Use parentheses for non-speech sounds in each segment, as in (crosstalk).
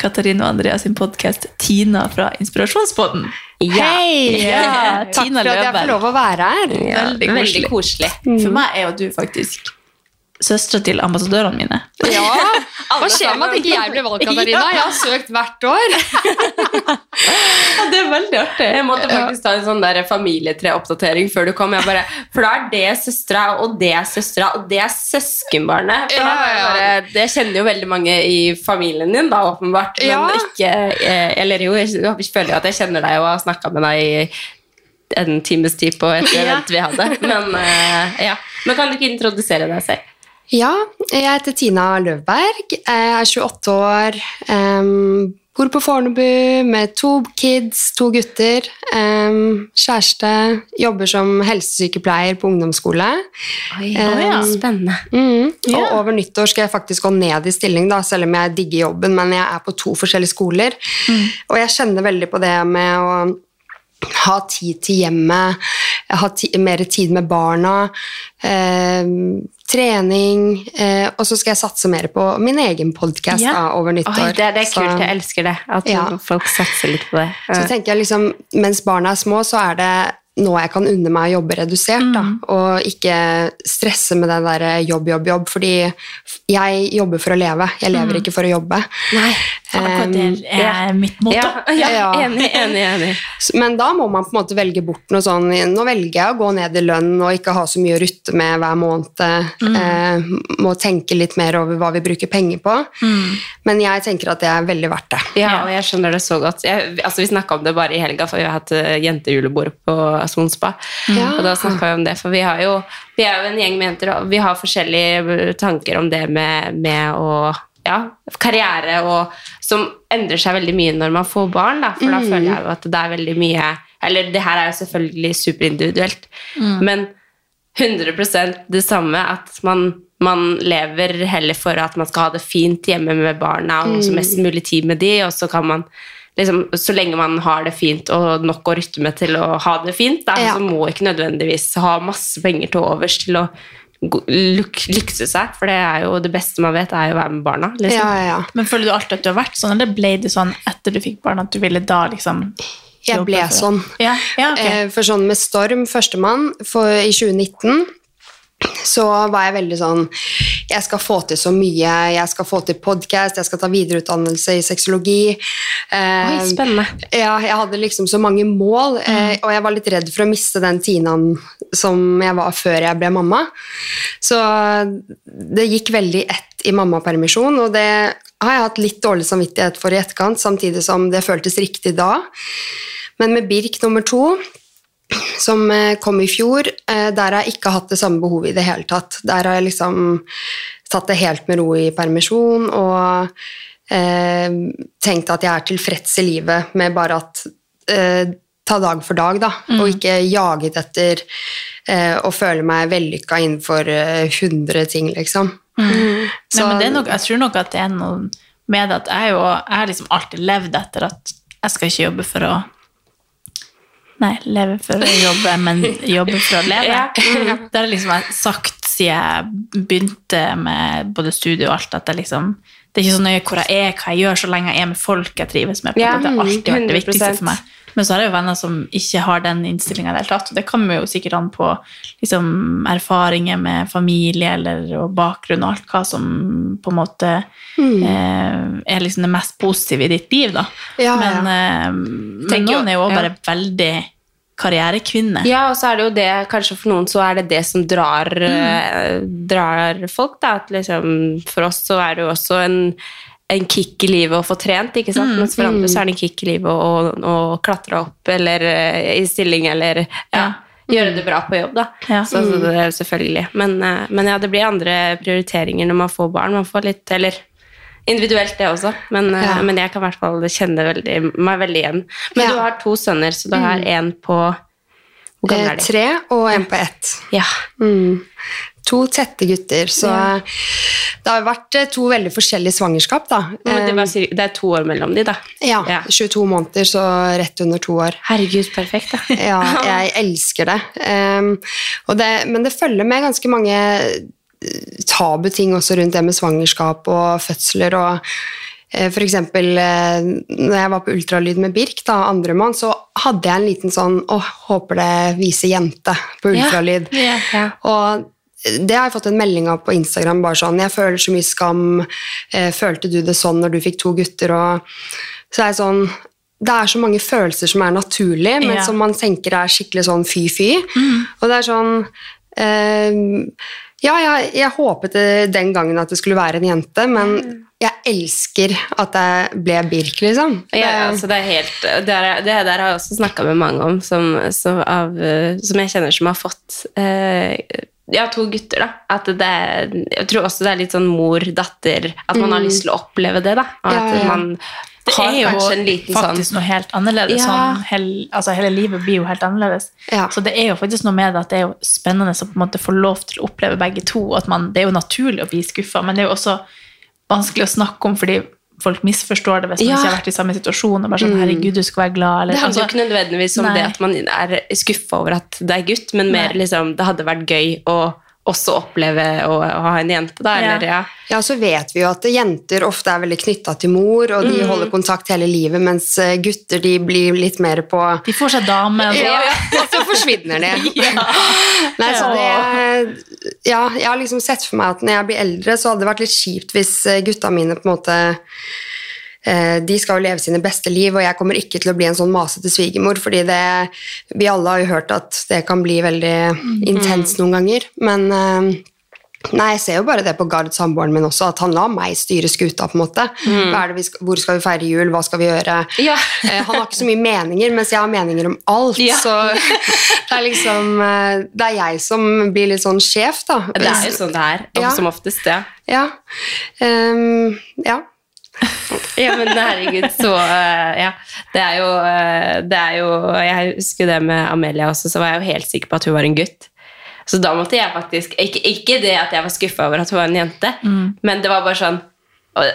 Katarina og Andrea sin podkast Tina fra Inspirasjonspodden. Hei! (laughs) Ja, Takk for at jeg får lov å være her. Veldig koselig. Veldig koselig. For meg er jo du faktisk søstera til ambassadørene mine. Ja, (laughs) Hva skjer med at ikke jeg blir valgt, Katarina? Jeg har søkt hvert år. (laughs) Ja, det er veldig artig. Jeg måtte faktisk ta en sånn familietreoppdatering før du kom. Jeg bare, for da er det søstera, og det er søstera, og det er søskenbarnet. For da Ja, ja. bare, det kjenner jo veldig mange i familien din, da, åpenbart. Men Ja. ikke eh, Eller jo, jeg, jeg føler jo at jeg kjenner deg og har snakka med deg i en times tid på et (laughs) event vi hadde. Men, eh, ja. Men kan du ikke introdusere deg selv? Ja, jeg heter Tina Løvberg. Jeg er 28 år. Um, bor på Fornebu med to kids, to gutter. Um, kjæreste. Jobber som helsesykepleier på ungdomsskole. Oi, ja. Spennende. Mm. Ja. Og over nyttår skal jeg faktisk gå ned i stilling, da, selv om jeg digger jobben, men jeg er på to forskjellige skoler. Og jeg kjenner veldig på det med å ha tid til hjemmet, ha ti mer tid med barna, eh, trening, eh, og så skal jeg satse mer på min egen podkast Ja. over nyttår. Oi, det, det er Så- kult. Jeg elsker det. At Ja. folk satser litt på det. så tenker jeg liksom, Mens barna er små, så er det nå jeg kan unne meg å jobbe redusert. Da, og ikke stresse med det der jobb, jobb, jobb. Fordi jeg jobber for å leve. Jeg lever ikke for å jobbe. Nei. Akkurat det er mitt motto. Ja, ja, Ja. (laughs) enig, enig, enig. Men da må man på en måte velge bort noe sånn Nå velger jeg å gå ned i lønn og ikke ha så mye å rutte med hver måned. Eh, må tenke litt mer over hva vi bruker penger på. Men jeg tenker at det er veldig verdt det. Ja, og jeg skjønner det så godt. Jeg, altså, vi snakka om det bare i helga, for vi har hatt eh, jentejulebord på Sonspa. Ja. Og da snakka vi om det, for vi har jo vi er jo en gjeng med jenter, og vi har forskjellige tanker om det med, med å ja, karriere og som endrer seg veldig mye når man får barn, da, for da føler jeg jo at det er veldig mye Eller det her er jo selvfølgelig superindividuelt, men 100% det samme at man, man lever heller for at man skal ha det fint hjemme med barna og så mest mulig tid med de, og så kan man liksom, så lenge man har det fint og nok å rytte med til å ha det fint, da, Ja. så må ikke nødvendigvis ha masse penger til overs til å gå- luk- lykse seg, for det er jo det beste man vet, er jo å være med barna. Liksom. Ja, ja. Men føler du alltid at du har vært sånn, eller ble det sånn etter du fikk barn at du ville da liksom Jeg ble sånn. Ja, ja ok. Eh, For sånn med Storm, førstemann, for i 2019 så var jeg veldig sånn Jeg skal få til så mye. Jeg skal få til podkast, jeg skal ta videreutdannelse i sexologi. Eh, Oi, spennende. Ja, jeg hadde liksom så mange mål, eh, og jeg var litt redd for å miste den Tinaen som jeg var før jeg ble mamma. Så det gikk veldig ett i mammapermisjon, og det har jeg hatt litt dårlig samvittighet for i etterkant, samtidig som det føltes riktig da. Men med Birk nummer to, som eh, kom i fjor, eh, der har jeg ikke hatt det samme behovet i det hele tatt. Der har jeg liksom tatt det helt med ro i permisjon og eh, tenkt at jeg er tilfreds i livet med bare at eh, Ta dag for dag, da, og ikke jaget etter eh, å føle meg vellykka innenfor eh, 100 ting, liksom. Mm. Så- men det er nok, jeg tror nok at det er noe med at jeg, jo, jeg har liksom alltid levd etter at jeg skal ikke jobbe for å Nei, leve for å jobbe, men jobbe for å leve. (laughs) Ja. Det har liksom sagt siden jeg begynte med både studie og alt, at jeg liksom det er ikke så nøye hvor jeg er, hva jeg gjør, så lenge jeg er med folk jeg trives med. på Ja. Det har alltid vært det viktigste for meg. Men så har jeg jo venner som ikke har den innstillinga i det hele tatt. Og det kommer jo sikkert an på liksom, erfaringer med familie eller, og bakgrunn og alt hva som på en måte eh, er liksom det mest positive i ditt liv, da. Ja, ja. men, eh, men noen er jo også ja. bare veldig karrierekvinne. Ja, og så er det jo det, kanskje for noen så er det det som drar, eh, drar folk, da. At liksom, for oss så er det jo også en, en kick i livet å få trent, ikke sant? Mens for andre så er det en kick i livet å, å klatre opp, eller eh, i stilling, eller ja, gjøre det bra på jobb, da. Ja. Så, så det er selvfølgelig. Men, eh, men ja, det blir andre prioriteringer når man får barn. Man får litt, eller individuelt det også, men, eh, Ja. men jeg kan i hvert fall kjenne veldig, meg veldig igjen. Men Ja. du har to sønner, så du har en på Hvor gammel Eh, er de? tre og en på ett. Ja. Mm. To tette gutter, så det har vært eh, to veldig forskjellige svangerskap, da. Men det, var, det er to år mellom de, da. Ja, Ja. 22 måneder, så rett under to år. Herregud, perfekt, da. (laughs) Ja, jeg (laughs) elsker det. Um, det. Men det følger med ganske mange tabu ting også rundt det med svangerskap og fødsler. og eh, for eksempel eh, når jeg var på ultralyd med Birk, da, andremann, så hadde jeg en liten sånn Å, håper det viser jente på ultralyd. Ja, ja. Og det har jeg fått en melding av på Instagram. bare sånn, Jeg føler så mye skam. Eh, følte du det sånn når du fikk to gutter? Og så er jeg sånn Det er så mange følelser som er naturlige, men Ja. som man tenker er skikkelig sånn fy-fy. Og det er sånn eh, Ja, jeg, jeg håpet den gangen at det skulle være en jente, men jeg elsker at det ble Birk, liksom. Ja, altså det er helt, det, er, det der har jeg også snakka med mange om, som, som, av, eh, som jeg kjenner som har fått eh, ja, to gutter, da. At det jeg tror også det er litt sånn mor-datter At man har lyst til å oppleve det, da. Og at ja. man Det har er jo liten faktisk sånn noe helt annerledes. Ja. Sånn, hel, altså hele livet blir jo helt annerledes. Ja. Så det er jo faktisk noe med det at det er jo spennende å på en måte få lov til å oppleve begge to. At man, det er jo naturlig å bli skuffa, men det er jo også vanskelig å snakke om fordi folk misforstår det hvis man Ja. ikke har vært i samme situasjon. og bare sånn, herregud, du skal være glad. Eller, Det handler jo altså, ikke nødvendigvis om Nei. det at man er skuffa over at det er gutt, men mer Nei. liksom det hadde vært gøy å også oppleve å, å ha en jente, da. Ja. Eller, ja. Ja, så vet vi jo at jenter ofte er veldig knytta til mor, og Mm. de holder kontakt hele livet, mens eh, gutter de blir litt mer på de får seg dame. og ja, Ja, (laughs) så forsvinner de. (laughs) Nei, så det, ja, jeg har liksom sett for meg at når jeg blir eldre, så hadde det vært litt kjipt hvis eh, gutta mine på en måte eh, de skal jo leve sine beste liv, og jeg kommer ikke til å bli en sånn masete svigermor, fordi det, vi alle har jo hørt at det kan bli veldig intenst noen ganger. Men eh, Nei, jeg ser jo bare det på Gard, samboeren min også, at han lar meg styre skuta. på en måte. Det vi skal, hvor skal vi feire jul, hva skal vi gjøre? Ja. (laughs) Eh, han har ikke så mye meninger, mens jeg har meninger om alt. Ja. Så (laughs) det er liksom eh, Det er jeg som blir litt sånn sjef, da. Det er jo sånn det er, Ja. som oftest, ja. Ja. Um, ja. (laughs) Ja, men herregud, så eh, Ja. Det er jo Det er jo Jeg husker det med Amelia også, så var jeg jo helt sikker på at hun var en gutt. Så da måtte jeg faktisk Ikke, ikke det at jeg var skuffa over at hun var en jente, men det var bare sånn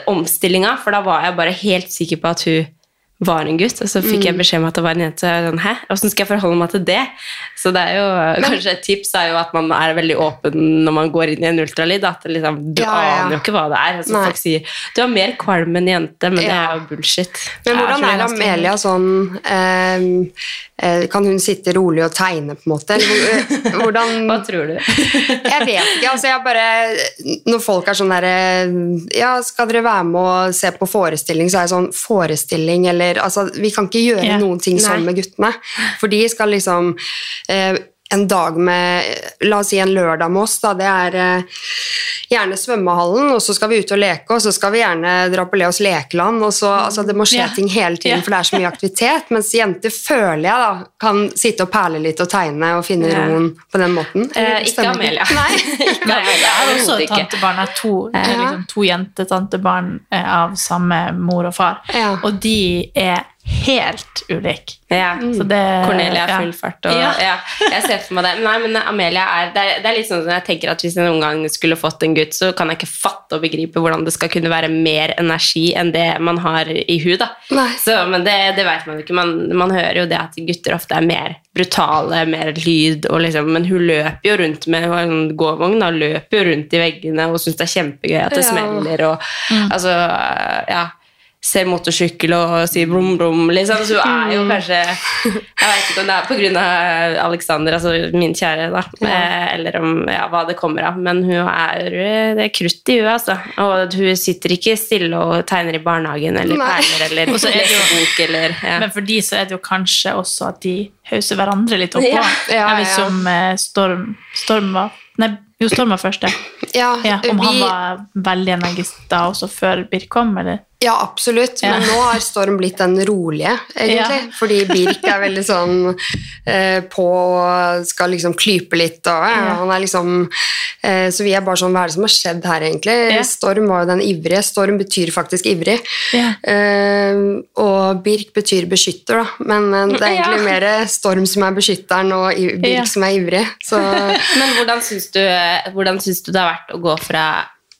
omstillinga, for da var jeg bare helt sikker på at hun var en gutt, og så fikk jeg beskjed om at det var en jente. Så sånn, Hæ? Hvordan skal jeg forholde meg til det? Så det er jo, kanskje et tips er jo at man er veldig åpen når man går inn i en ultralyd. At liksom, du Ja, ja. aner jo ikke hva det er. Altså, folk sier du har mer kvalm enn jente, men det er jo bullshit. Men hvordan jeg er er Amelia sånn ehm, eh, Kan hun sitte rolig og tegne, på en måte? Eh, Hvordan (laughs) Hva tror du? (laughs) Jeg vet ikke. altså jeg bare, Når folk er sånn derre Ja, skal dere være med og se på forestilling? Så er det sånn Forestilling eller Altså, vi kan ikke gjøre yeah. noen ting sånn med guttene. For de skal liksom eh, En dag med La oss si en lørdag med oss, da. Det er eh, gjerne svømmehallen, og så skal vi ut og leke, og så skal vi gjerne dra på Leos lekeland. og så, altså Det må skje yeah. ting hele tiden, for det er så mye aktivitet. (laughs) Mens jenter føler jeg da kan sitte og perle litt og tegne og finne yeah. roen på den måten. Eh, ikke Amelia. Nei. (laughs) Nei, jeg har også overhodet et tantebarn. Jeg har to, Ja. liksom, to jentetantebarn eh, av samme mor og far. Ja. Og de er helt ulik. Ja. Så det, Cornelia er full fart. Og, Ja. ja. jeg ser for meg det. Nei, men Amelia er, det, er, det er litt sånn som jeg tenker at Hvis jeg noen gang skulle fått en gutt, så kan jeg ikke fatte og begripe hvordan det skal kunne være mer energi enn det man har i. Så, men det, det vet man jo ikke. Man, man hører jo det at gutter ofte er mer brutale, mer lyd. Og liksom, men hun løper jo rundt med en gåvogn og løper jo rundt i veggene og syns det er kjempegøy at det Ja. smeller. Og, altså, ja. Ser motorsykkel og sier brum, brum, liksom. Så hun er jo kanskje Jeg vet ikke om det er av Alexander, altså min kjære, da. Eh, Eller om ja, hva det kommer av. Men hun er Det er krutt i huet, altså. Og hun sitter ikke stille og tegner i barnehagen eller perler eller (laughs) Og så er det jo- leser bok eller ja. Men for de så er det jo kanskje også at de hauser hverandre litt oppå. Ja, ja, Jeg vet ikke ja. om eh, Storm, Storm var Nei, jo, Storm var første. Ja, Ja, om han var veldig energisk da også før Birk kom, eller? Ja, absolutt. Men nå har Storm blitt den rolige, egentlig. Ja. Fordi Birk er veldig sånn eh, på og skal liksom klype litt og ja, Ja. Han er liksom eh, Så vi er bare sånn Hva er det som har skjedd her, egentlig? Ja. Storm var jo den ivrige. Storm betyr faktisk ivrig. Ja. Eh, og Birk betyr beskytter, da. Men eh, det er egentlig Ja. mer Storm som er beskytteren, og Birk Ja. som er ivrig. Så (laughs) Men hvordan syns du, hvordan syns du det har vært å gå fra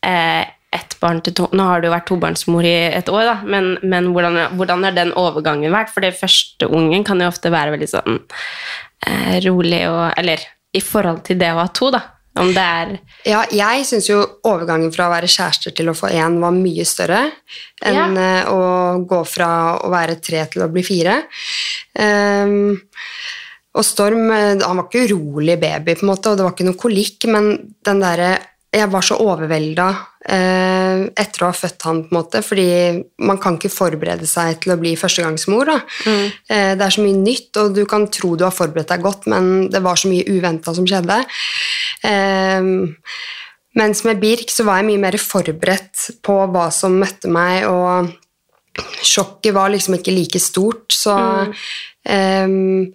eh, ett barn til to Nå har du jo vært tobarnsmor i et år, da, men, men hvordan, hvordan har den overgangen vært? For det første ungen kan jo ofte være veldig sånn eh, rolig og Eller i forhold til det å ha to, da. Om det er Ja, jeg syns jo overgangen fra å være kjærester til å få én var mye større enn ja. å gå fra å være tre til å bli fire. Um, og Storm eh, han var ikke urolig baby, på en måte, og det var ikke noe kolikk, men den derre jeg var så overvelda eh, etter å ha født han, på en måte, fordi man kan ikke forberede seg til å bli førstegangsmor. Da. Eh, det er så mye nytt, og du kan tro du har forberedt deg godt, men det var så mye uventa som skjedde. Eh, mens med Birk så var jeg mye mer forberedt på hva som møtte meg, og sjokket var liksom ikke like stort, så ehm,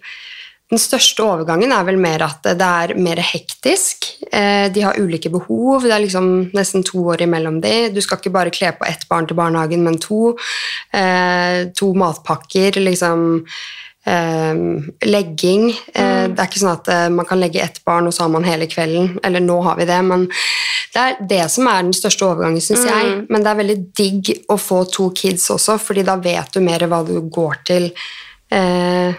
den største overgangen er vel mer at det er mer hektisk. Eh, de har ulike behov. Det er liksom nesten to år imellom de. Du skal ikke bare kle på ett barn til barnehagen, men to. Eh, to matpakker, liksom eh, legging. Mm. Det er ikke sånn at man kan legge ett barn, og så har man hele kvelden. Eller nå har vi det, men det er det som er den største overgangen, syns jeg. Men det er veldig digg å få to kids også, fordi da vet du mer hva du går til eh,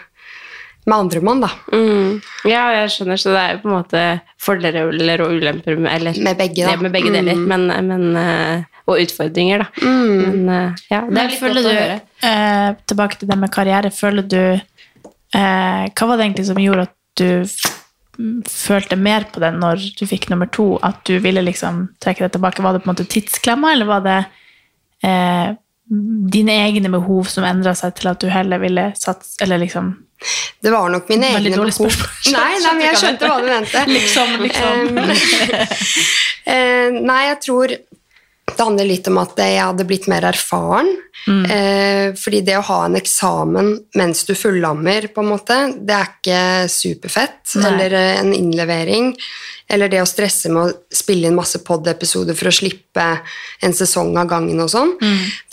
med andre mann, da. mm, Ja, jeg skjønner, så det er jo på en måte fordeler og ulemper med, eller, Med begge, da. det med begge deler. Men, men, eh, og utfordringer, da. Men eh, ja, det er litt føler godt å du, høre. eh, tilbake til det med karriere, føler du eh, Hva var det egentlig som gjorde at du følte mer på det når du fikk nummer to? At du ville liksom trekke det tilbake? Var det på en måte tidsklemma, eller var det eh, dine egne behov som endra seg til at du heller ville satse Eller liksom Det var nok mine Veldig egne behov. spørsmål. (laughs) Nei, nei, men jeg skjønte hva du mente. Liksom, liksom. (laughs) (laughs) Eh, nei, jeg tror det handler litt om at jeg hadde blitt mer erfaren. Mm. fordi det å ha en eksamen mens du fullammer, på en måte, det er ikke superfett. Nei. Eller eh, en innlevering. Eller det å stresse med å spille inn masse pod-episoder for å slippe en sesong av gangen og sånn.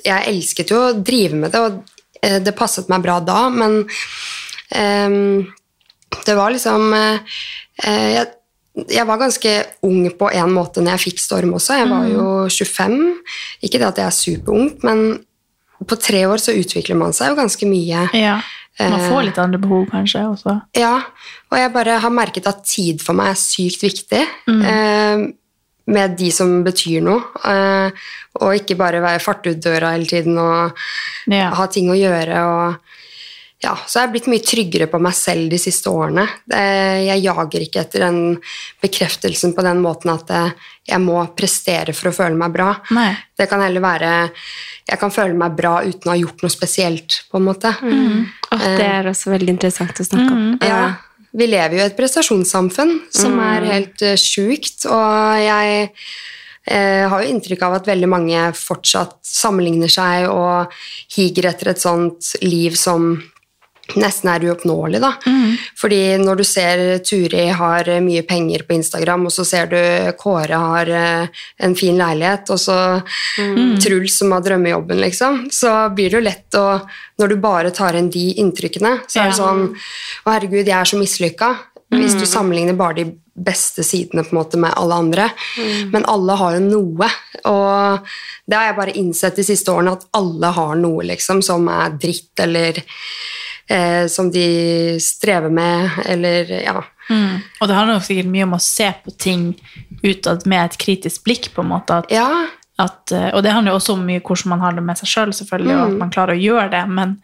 Jeg elsket jo å drive med det, og eh, det passet meg bra da, men det var liksom eh, eh, jeg, jeg var ganske ung på en måte når jeg fikk Storm også. Jeg var jo 25. Ikke det at jeg er superungt, men på tre år så utvikler man seg jo ganske mye. Ja. Man Eh. får litt andre behov, kanskje, også. Ja, og jeg bare har merket at tid for meg er sykt viktig. Mm. med de som betyr noe. Eh, og ikke bare være fart ut døra hele tiden og Ja. ha ting å gjøre. Og, ja, så jeg har blitt mye tryggere på meg selv de siste årene. Jeg jager ikke etter den bekreftelsen på den måten at eh, jeg må prestere for å føle meg bra. Nei. Det kan heller være Jeg kan føle meg bra uten å ha gjort noe spesielt, på en måte. Åh, det er også veldig interessant å snakke om. Ja, vi lever jo i et prestasjonssamfunn som er helt uh, sjukt, og jeg jeg har jo inntrykk av at veldig mange fortsatt sammenligner seg og higer etter et sånt liv som nesten er uoppnåelig, da. Fordi når du ser Turi har eh, mye penger på Instagram, og så ser du Kåre har eh, en fin leilighet, og så Truls som har drømmejobben, liksom, så blir det jo lett å Når du bare tar inn de inntrykkene, så er det Ja. sånn Å, herregud, jeg er så mislykka. Hvis du sammenligner bare de beste sidene på en måte med alle andre. Men alle har jo noe. Og det har jeg bare innsett de siste årene, at alle har noe liksom, som er dritt, eller eh, som de strever med, eller ja. Mm. Og det handler jo sikkert mye om å se på ting utad med et kritisk blikk, på en måte. At Ja, at, eh, og det handler jo også om mye hvordan man har det med seg sjøl, selv, selvfølgelig, og Mm. at man klarer å gjøre det. Men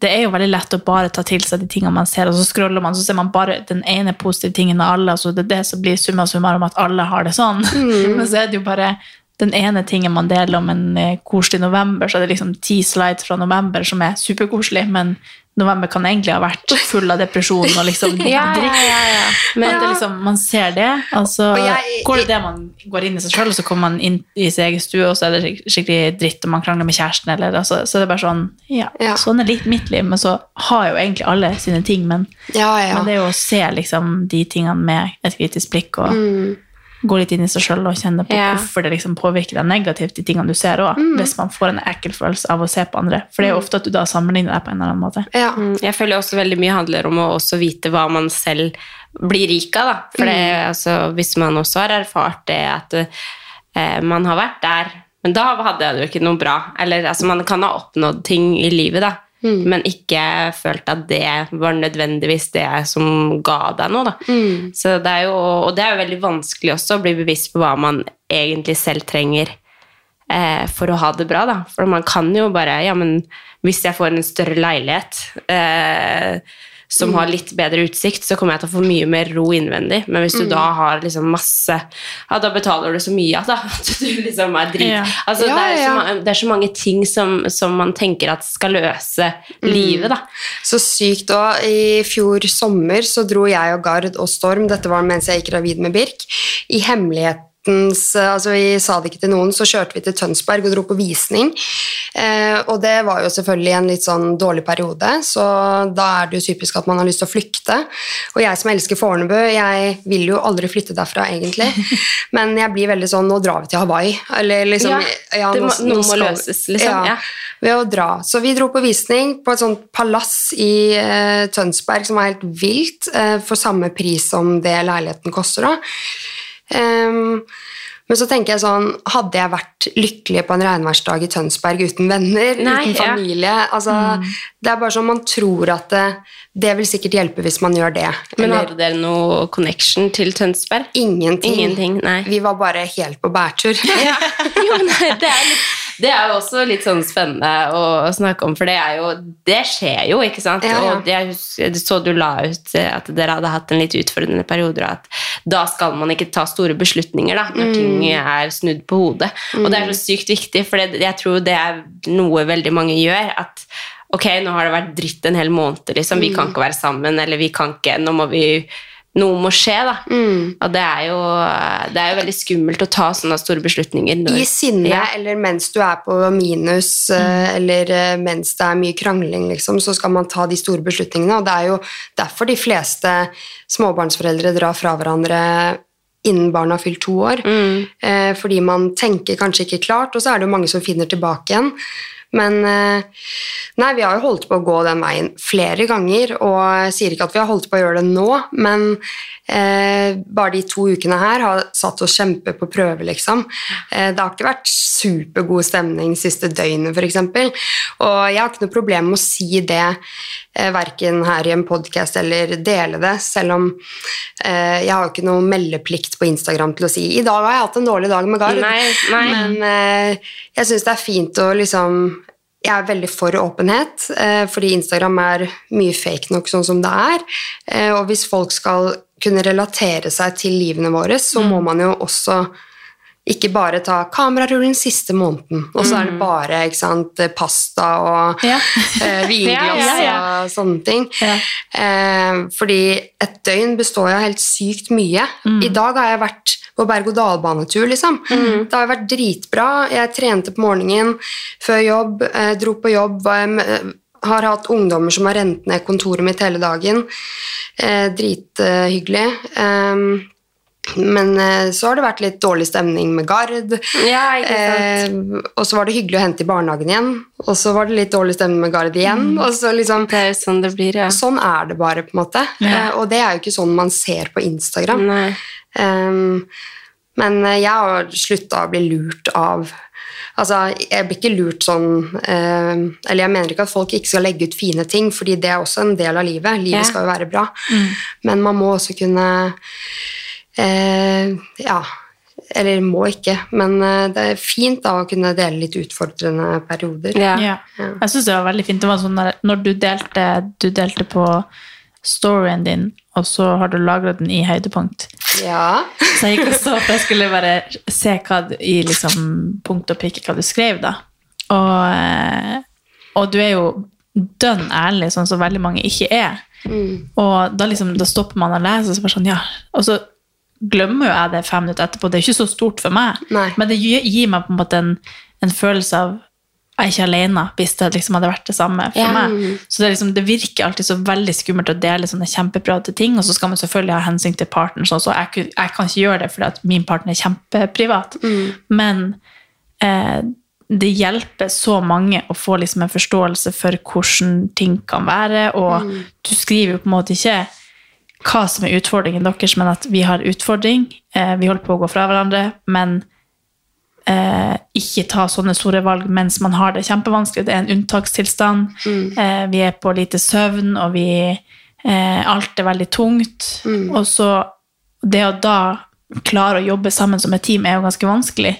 det er jo veldig lett å bare ta til seg de tingene man ser, og så scroller man, så ser man bare den ene positive tingen av alle, og så det er det som blir summa summarum at alle har det sånn. Mm. (laughs) Men så er det jo bare den ene tingen man deler om en eh, koselig november, så er det liksom ti slides fra november som er superkoselig, men november kan egentlig ha vært full av depresjon og liksom (laughs) Ja, ja, ja. Men at det liksom, man ser det, og så jeg- går det det man går inn i seg sjøl, og så kommer man inn i sin egen stue, og så er det skikkelig dritt, og man krangler med kjæresten, eller altså, Så det er bare sånn Ja, sånn er litt mitt liv, men så har jo egentlig alle sine ting, men, Ja, ja. men det er jo å se liksom de tingene med et kritisk blikk, og gå litt inn i seg sjøl og kjenne på Ja. hvorfor det liksom påvirker deg negativt, de tingene du ser òg, hvis man får en ekkel følelse av å se på andre. For det er jo ofte at du da sammenligner deg på en eller annen måte. ja. Mm, Jeg føler også veldig mye handler om å også vite hva man selv blir rik av. Da. For det, altså, hvis man også har erfart det at eh, man har vært der, men da hadde jeg det jo ikke noe bra. Eller altså, man kan ha oppnådd ting i livet, da. Men ikke følt at det var nødvendigvis det som ga deg noe. Så det jo, og det er jo veldig vanskelig også å bli bevisst på hva man egentlig selv trenger eh, for å ha det bra, da. For man kan jo bare Ja, men hvis jeg får en større leilighet eh, som har litt bedre utsikt, så kommer jeg til å få mye mer ro innvendig. Men hvis du da har liksom masse Ja, da betaler du så mye da, (laughs) at du liksom er drit... Ja. Altså, Ja, det, er så, ja. det er så mange ting som, som man tenker at skal løse livet, da. Så sykt. òg. i fjor sommer så dro jeg og Gard og Storm, dette var mens jeg gikk gravid med Birk, i hemmeligheten altså Vi sa det ikke til noen, så kjørte vi til Tønsberg og dro på visning. Eh, og det var jo selvfølgelig en litt sånn dårlig periode, så da er det jo typisk at man har lyst til å flykte. Og jeg som elsker Fornebu, jeg vil jo aldri flytte derfra, egentlig. (laughs) Men jeg blir veldig sånn Nå drar vi til Hawaii. Eller liksom Ja, det må- noe må løses, liksom, ja. ved å dra. Så vi dro på visning på et sånt palass i eh, Tønsberg som var helt vilt, eh, for samme pris som det leiligheten koster. da. Ehm, men så tenker jeg sånn, hadde jeg vært lykkelig på en regnværsdag i Tønsberg uten venner, Nei, uten ja. familie mm. Det er bare sånn man tror at det, det vil sikkert hjelpe hvis man gjør det. Men Eller hadde dere noe connection til Tønsberg? ingenting. Ingenting, nei. Vi var bare helt på bærtur. Ja. (laughs) Jo, men det, er litt, det er jo også litt sånn spennende å, snakke om, for det er jo Det skjer jo, ikke sant? Ja, ja. Og husker- så du la ut eh, at dere hadde hatt en litt utfordrende periode, og at da skal man ikke ta store beslutninger da, når ting er snudd på hodet. Og det er så sykt viktig, for det, jeg tror det er noe veldig mange gjør. at Ok, nå har det vært dritt en hel måned, liksom. Vi kan ikke være sammen, eller vi kan ikke Nå må vi Noe må skje, da. Og det er, jo, det er jo veldig skummelt å ta sånne store beslutninger. når- I sinne, Ja. eller mens du er på minus, mm. eller eh, mens det er mye krangling, liksom, så skal man ta de store beslutningene. Og det er jo derfor de fleste småbarnsforeldre drar fra hverandre innen barna har fylt to år. Mm. fordi man tenker kanskje ikke klart, og så er det jo mange som finner tilbake igjen. Men eh, nei, vi har jo holdt på å gå den veien flere ganger, og jeg sier ikke at vi har holdt på å gjøre det nå, men eh, bare de to ukene her har satt oss kjempe på prøve, liksom. Eh, det har ikke vært supergod stemning siste døgnet, f.eks. Og jeg har ikke noe problem med å si det, verken her i en podkast eller dele det, selv om eh, jeg har jo ikke noe meldeplikt på Instagram til å si i dag har jeg hatt en dårlig dag med Gard. Nei, nei. Men eh, jeg syns det er fint å liksom jeg er veldig for åpenhet, eh, fordi Instagram er mye fake nok sånn som det er. Eh, og hvis folk skal kunne relatere seg til livene våre, så må man jo også ikke bare ta kamerarullen siste måneden, og så er det bare ikke sant, pasta og Ja. eh, vinglass (laughs) Ja, ja, og sånne ting. Eh, fordi et døgn består jo av helt sykt mye. I dag har jeg vært på berg-og-dal-banetur, liksom. Det har vært dritbra. Jeg trente på morgenen før jobb, eh, dro på jobb, var, eh, har hatt ungdommer som har rent ned kontoret mitt hele dagen. Eh, drithyggelig. Eh, men eh, så har det vært litt dårlig stemning med Gard. Ja. Eh, og så var det hyggelig å hente i barnehagen igjen. Og så var det litt dårlig stemning med Gard igjen. Og så liksom, Det er sånn det blir, ja. Sånn er det bare, på en måte. Ja. Eh, og det er jo ikke sånn man ser på Instagram. Um, men eh, jeg har slutta å bli lurt av Altså, jeg blir ikke lurt sånn eh, Eller jeg mener ikke at folk ikke skal legge ut fine ting, fordi det er også en del av livet. Livet Ja. skal jo være bra. Men man må også kunne eh, Ja Eller må ikke, men eh, det er fint da å kunne dele litt utfordrende perioder. Ja. Ja. Jeg syns det var veldig fint. Det var sånn der, når du delte, du delte på storyen din, og så har du lagra den i høydepunkt. Ja. (laughs) Så jeg gikk og så, for jeg skulle bare se hva i liksom punkt og prikke hva du skrev, da. Og, eh, og du er jo dønn ærlig, sånn som veldig mange ikke er. Og da, liksom, da stopper man å lese, og så bare sånn, ja. Og så glemmer jo jeg det fem minutter etterpå. Det er ikke så stort for meg, Nei. men det gir, meg på en måte en, en følelse av jeg er ikke alene, hvis det liksom hadde vært det samme for Ja. meg. Så det, liksom, det virker alltid så veldig skummelt å dele sånne kjempeprivate ting, og så skal man selvfølgelig ha hensyn til partneren, så jeg, jeg kan ikke gjøre det fordi min partner er kjempeprivat. Men eh, det hjelper så mange å få liksom en forståelse for hvordan ting kan være, og du skriver jo på en måte ikke hva som er utfordringen deres, men at vi har utfordring, eh, vi holder på å gå fra hverandre, men eh, ikke ta sånne store valg mens man har det kjempevanskelig. Det er en unntakstilstand. Eh, vi er på lite søvn, og vi, eh, alt er veldig tungt. Og så det å da klare å jobbe sammen som et team er jo ganske vanskelig,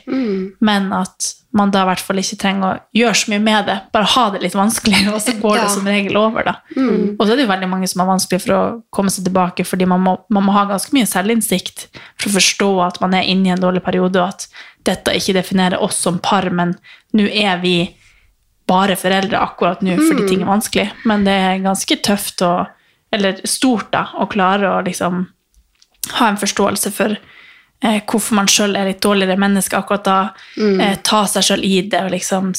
men at man da i hvert fall ikke trenger å gjøre så mye med det. Bare ha det litt vanskelig, og så går det (laughs) som regel over. da. Og så er det jo veldig mange som har vanskelig for å komme seg tilbake, fordi man må, man må ha ganske mye selvinnsikt for å forstå at man er inne i en dårlig periode, og at dette ikke definerer oss som par, men nå er vi bare foreldre akkurat nå fordi ting er vanskelig. Men det er ganske tøft og, eller stort da, å klare å liksom ha en forståelse for eh, hvorfor man sjøl er litt dårligere menneske akkurat da. Eh, ta seg sjøl i det og liksom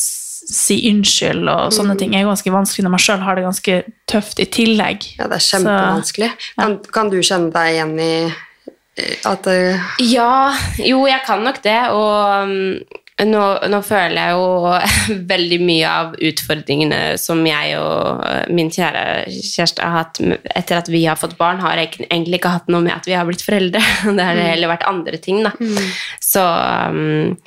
si unnskyld og sånne ting er ganske vanskelig når man sjøl har det ganske tøft i tillegg. ja, det er kjempevanskelig. Kan, kan du kjenne deg igjen i at eh, Ja, jo, jeg kan nok det. Og um, nå, nå føler jeg jo (laughs) veldig mye av utfordringene som jeg og uh, min kjære kjæreste har hatt etter at vi har fått barn, har jeg egentlig ikke hatt noe med at vi har blitt foreldre. (laughs) Det har heller vært andre ting, da. Så, um,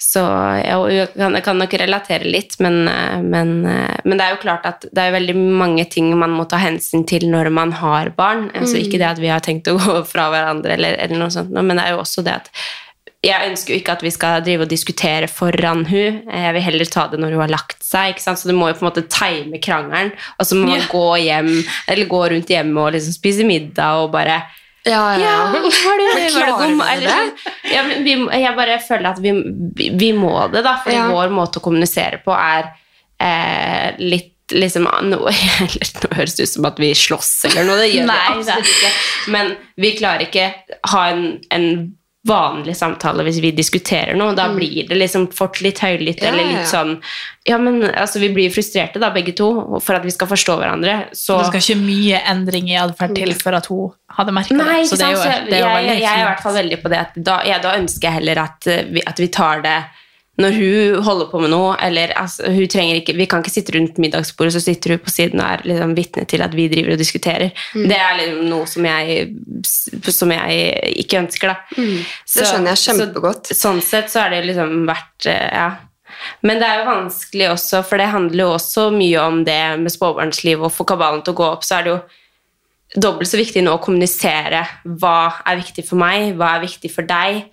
så jeg, kan, jeg kan nok relatere litt, men, uh, men, uh, men det er jo klart at det er veldig mange ting man må ta hensyn til når man har barn. Altså, ikke det at vi har tenkt å gå fra hverandre, eller, eller noe sånt, men det er jo også det at jeg ønsker jo ikke at vi skal drive og diskutere foran hun. Jeg vil heller ta det når hun har lagt seg. ikke sant? Så du må jo på en måte time krangelen, og så må man Ja. gå hjem, eller gå rundt hjemme og liksom spise middag og bare Ja, ja, ja, ja. var det, var det eller, sånn. ja, vi, Jeg bare føler at vi, vi, vi må det, da. For Ja. vår måte å kommunisere på er eh, litt liksom nå, (laughs) eller, Nå høres det ut som at vi slåss eller noe. Det gjør Nei, vi absolutt ikke. Men vi klarer ikke ha en, en vanlig samtale hvis vi diskuterer noe. Da blir det liksom fort litt høylytt Ja, eller litt ja. sånn Ja, men altså, vi blir frustrerte da, begge to, for at vi skal forstå hverandre. Så Det skal ikke mye endring i atferd til for at hun hadde merka det. Så det er jo? Det er jo jeg, jeg, jeg er i hvert fall veldig på det at da, ja, da ønsker jeg heller at eh, vi, at vi tar det når hun holder på med noe, eller altså, ikke, Vi kan ikke sitte rundt middagsbordet, så sitter hun på siden og er liksom, vitne til at vi driver og diskuterer. Mm. Det er liksom noe som jeg, som jeg ikke ønsker, da. Mm. Det skjønner jeg kjempegodt. Så, sånn sett så er det liksom vært eh, Ja. Men det er jo vanskelig også, for det handler jo også mye om det med småbarnsliv, og få kabalen til å gå opp, så er det jo dobbelt så viktig nå å kommunisere hva er viktig for meg, hva er viktig for deg.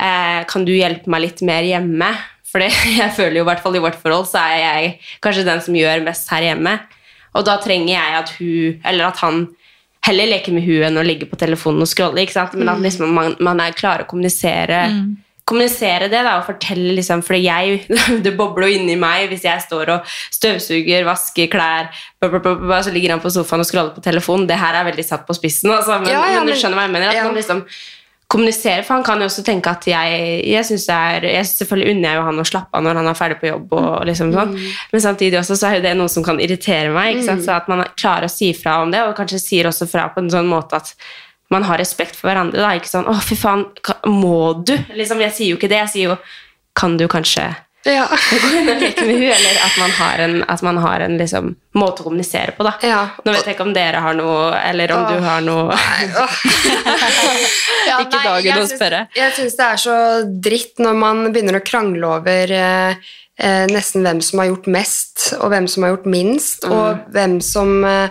Eh, kan du hjelpe meg litt mer hjemme? For (laughs) jeg føler jo i hvert fall i vårt forhold så er jeg kanskje den som gjør mest her hjemme. Og da trenger jeg at hun, eller at han heller leker med hun enn å ligge på telefonen og scrolle. ikke sant? Men at liksom man, man er klar å kommunisere kommunisere det da, og fortelle liksom, for jeg, (laughs) det bobler jo inni meg hvis jeg står og støvsuger, vasker klær, så ligger han på sofaen og scroller på telefonen. Det her er veldig satt på spissen, altså, men, Ja, ja, men du skjønner hva jeg mener. At ja. man liksom kommuniserer, for han kan jo også tenke at jeg, jeg synes det er, jeg selvfølgelig unner jeg jo han å slappe av når han er ferdig på jobb, og liksom sånn. Mm. men samtidig også så er jo det noe som kan irritere meg, ikke sant? så at man klarer å si fra om det, og kanskje sier også fra på en sånn måte at man har respekt for hverandre. Da. Ikke sånn 'Å, fy faen, må du?' Liksom, jeg sier jo ikke det. Jeg sier jo 'Kan du kanskje Ja. Eller at man har en, man har en liksom, måte å kommunisere på, da. Ja. Nå vet jeg ikke om dere har noe, eller om Åh. du har noe (laughs) Ja, Ikke nei, dagen å spørre. Jeg syns det er så dritt når man begynner å krangle over eh, eh, nesten hvem som har gjort mest, og hvem som har gjort minst, og hvem som eh,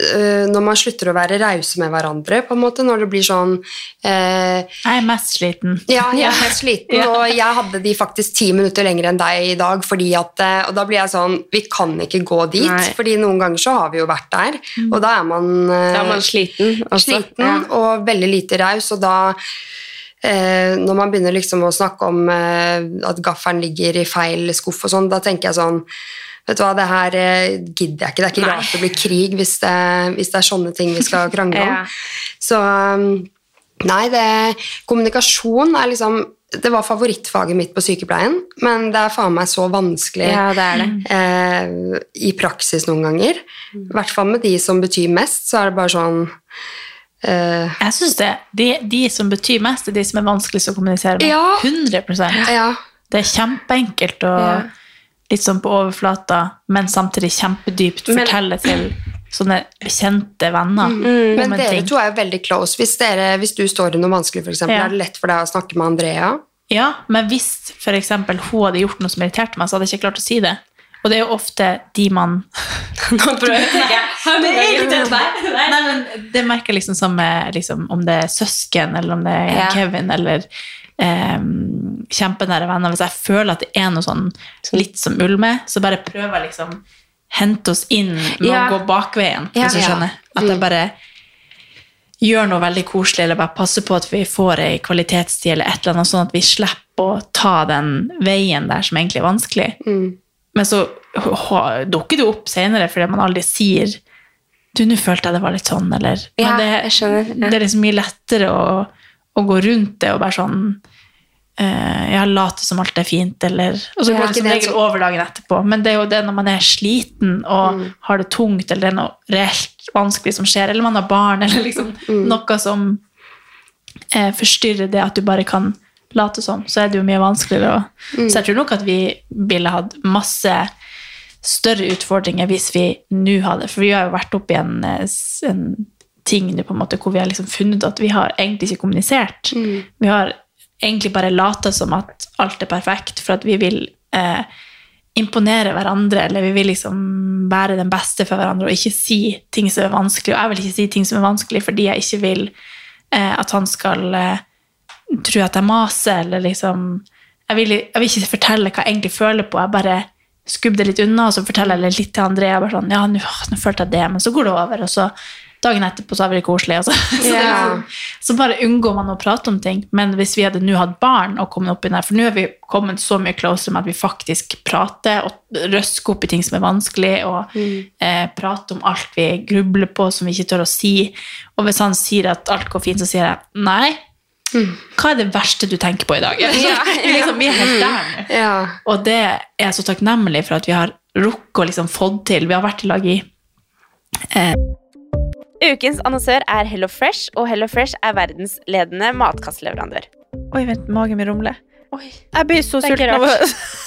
eh, Når man slutter å være rause med hverandre, på en måte, når det blir sånn eh, Jeg er mest sliten. ja, jeg er (laughs) mest sliten, Ja. og jeg hadde de faktisk ti minutter lenger enn deg i dag, fordi at, eh, og da blir jeg sånn, vi kan ikke gå dit, Nei. fordi noen ganger så har vi jo vært der, og da er man, eh, Da er man sliten også. sliten Ja. og veldig lite raus, og da når man begynner liksom å snakke om eh, at gafferen ligger i feil skuff og sånn, da tenker jeg sånn Vet du hva, det her eh, gidder jeg ikke. Det er ikke Nei. rart det blir krig hvis det, hvis det er sånne ting vi skal krangle om. (laughs) Ja. Så um, nei, det, kommunikasjon er liksom Det var favorittfaget mitt på sykepleien, men det er faen meg så vanskelig Ja, det det. eh, i praksis noen ganger. I hvert fall med de som betyr mest, så er det bare sånn eh, Jeg synes det. De, de som betyr mest, er de som er vanskeligst å kommunisere med. Ja. 100% Ja. Det er kjempeenkelt og Ja. litt sånn på overflata, men samtidig kjempedypt Men- fortelle til sånne bekjente venner om Men en dere ting. to er jo veldig close. Hvis, dere, hvis du står i noe vanskelig, eksempel, Ja. er det lett for deg å snakke med Andrea? Ja, men hvis for eksempel hun hadde gjort noe som irriterte meg, så hadde jeg ikke klart å si det. Og det er jo ofte de man (laughs) Nå prøver jeg. Det er ikke det. Nei, men det merker liksom som med, liksom, om det er søsken, eller om det er Ja. Kevin, eller um, kjempenære venner. Hvis jeg føler at det er noe sånn litt som ulmer, så bare prøver jeg liksom hente oss inn med Ja. å gå bakveien, hvis du skjønner. At jeg bare gjør noe veldig koselig, eller bare passer på at vi får ei kvalitetstid, eller et eller annet, sånn at vi slipper å ta den veien der som egentlig er vanskelig. Men så dukker det opp senere, fordi man aldri sier du, nå følte jeg det var litt sånn, eller Ja, Men det, jeg skjønner, ja. det er liksom mye lettere å, å gå rundt det og bare sånn eh, Ja, late som alt er fint, eller Og så går det som det regel så- over dagen etterpå. Men det er jo det når man er sliten og Mm. har det tungt, eller det er noe reelt vanskelig som skjer, eller man har barn, (laughs) eller liksom Mm. noe som eh, forstyrrer det at du bare kan late som, så er det jo mye vanskeligere. å- Mm. Så jeg tror nok at vi ville hatt masse større utfordringer hvis vi nå hadde For vi har jo vært oppe i en, eh, en ting på en måte hvor vi har liksom funnet at vi har egentlig ikke kommunisert. Vi har egentlig bare lata som at alt er perfekt, for at vi vil eh, imponere hverandre, eller vi vil liksom være den beste for hverandre og ikke si ting som er vanskelig. Og jeg vil ikke si ting som er vanskelig fordi jeg ikke vil eh, at han skal eh, tro at jeg maser, eller liksom jeg vil, jeg vil ikke fortelle hva jeg egentlig føler på. Jeg bare skubber det litt unna, og så forteller jeg litt til Andrea. Bare sånn, ja, nå, nå følte jeg det, men så går det over, og så dagen etterpå så er vi det koselig. Og så, så, det bare unngår man å prate om ting. Men hvis vi hadde nå hatt barn og kommet opp i her, for nå er vi kommet så mye closer med at vi faktisk prater og røsker opp i ting som er vanskelig, og eh, prater om alt vi grubler på som vi ikke tør å si. Og hvis han sier at alt går fint, så sier jeg nei. Hva er det verste du tenker på i dag? (laughs) vi, liksom, vi er helt der. Ja. Og det er jeg så takknemlig for at vi har rukket å liksom fått til. Vi har vært i lag i Ukens annonsør er Hello Fresh, og Hello Fresh er verdensledende matkastleverandør. Oi, vent, magen min rumler. Oi. Jeg blir så sulten.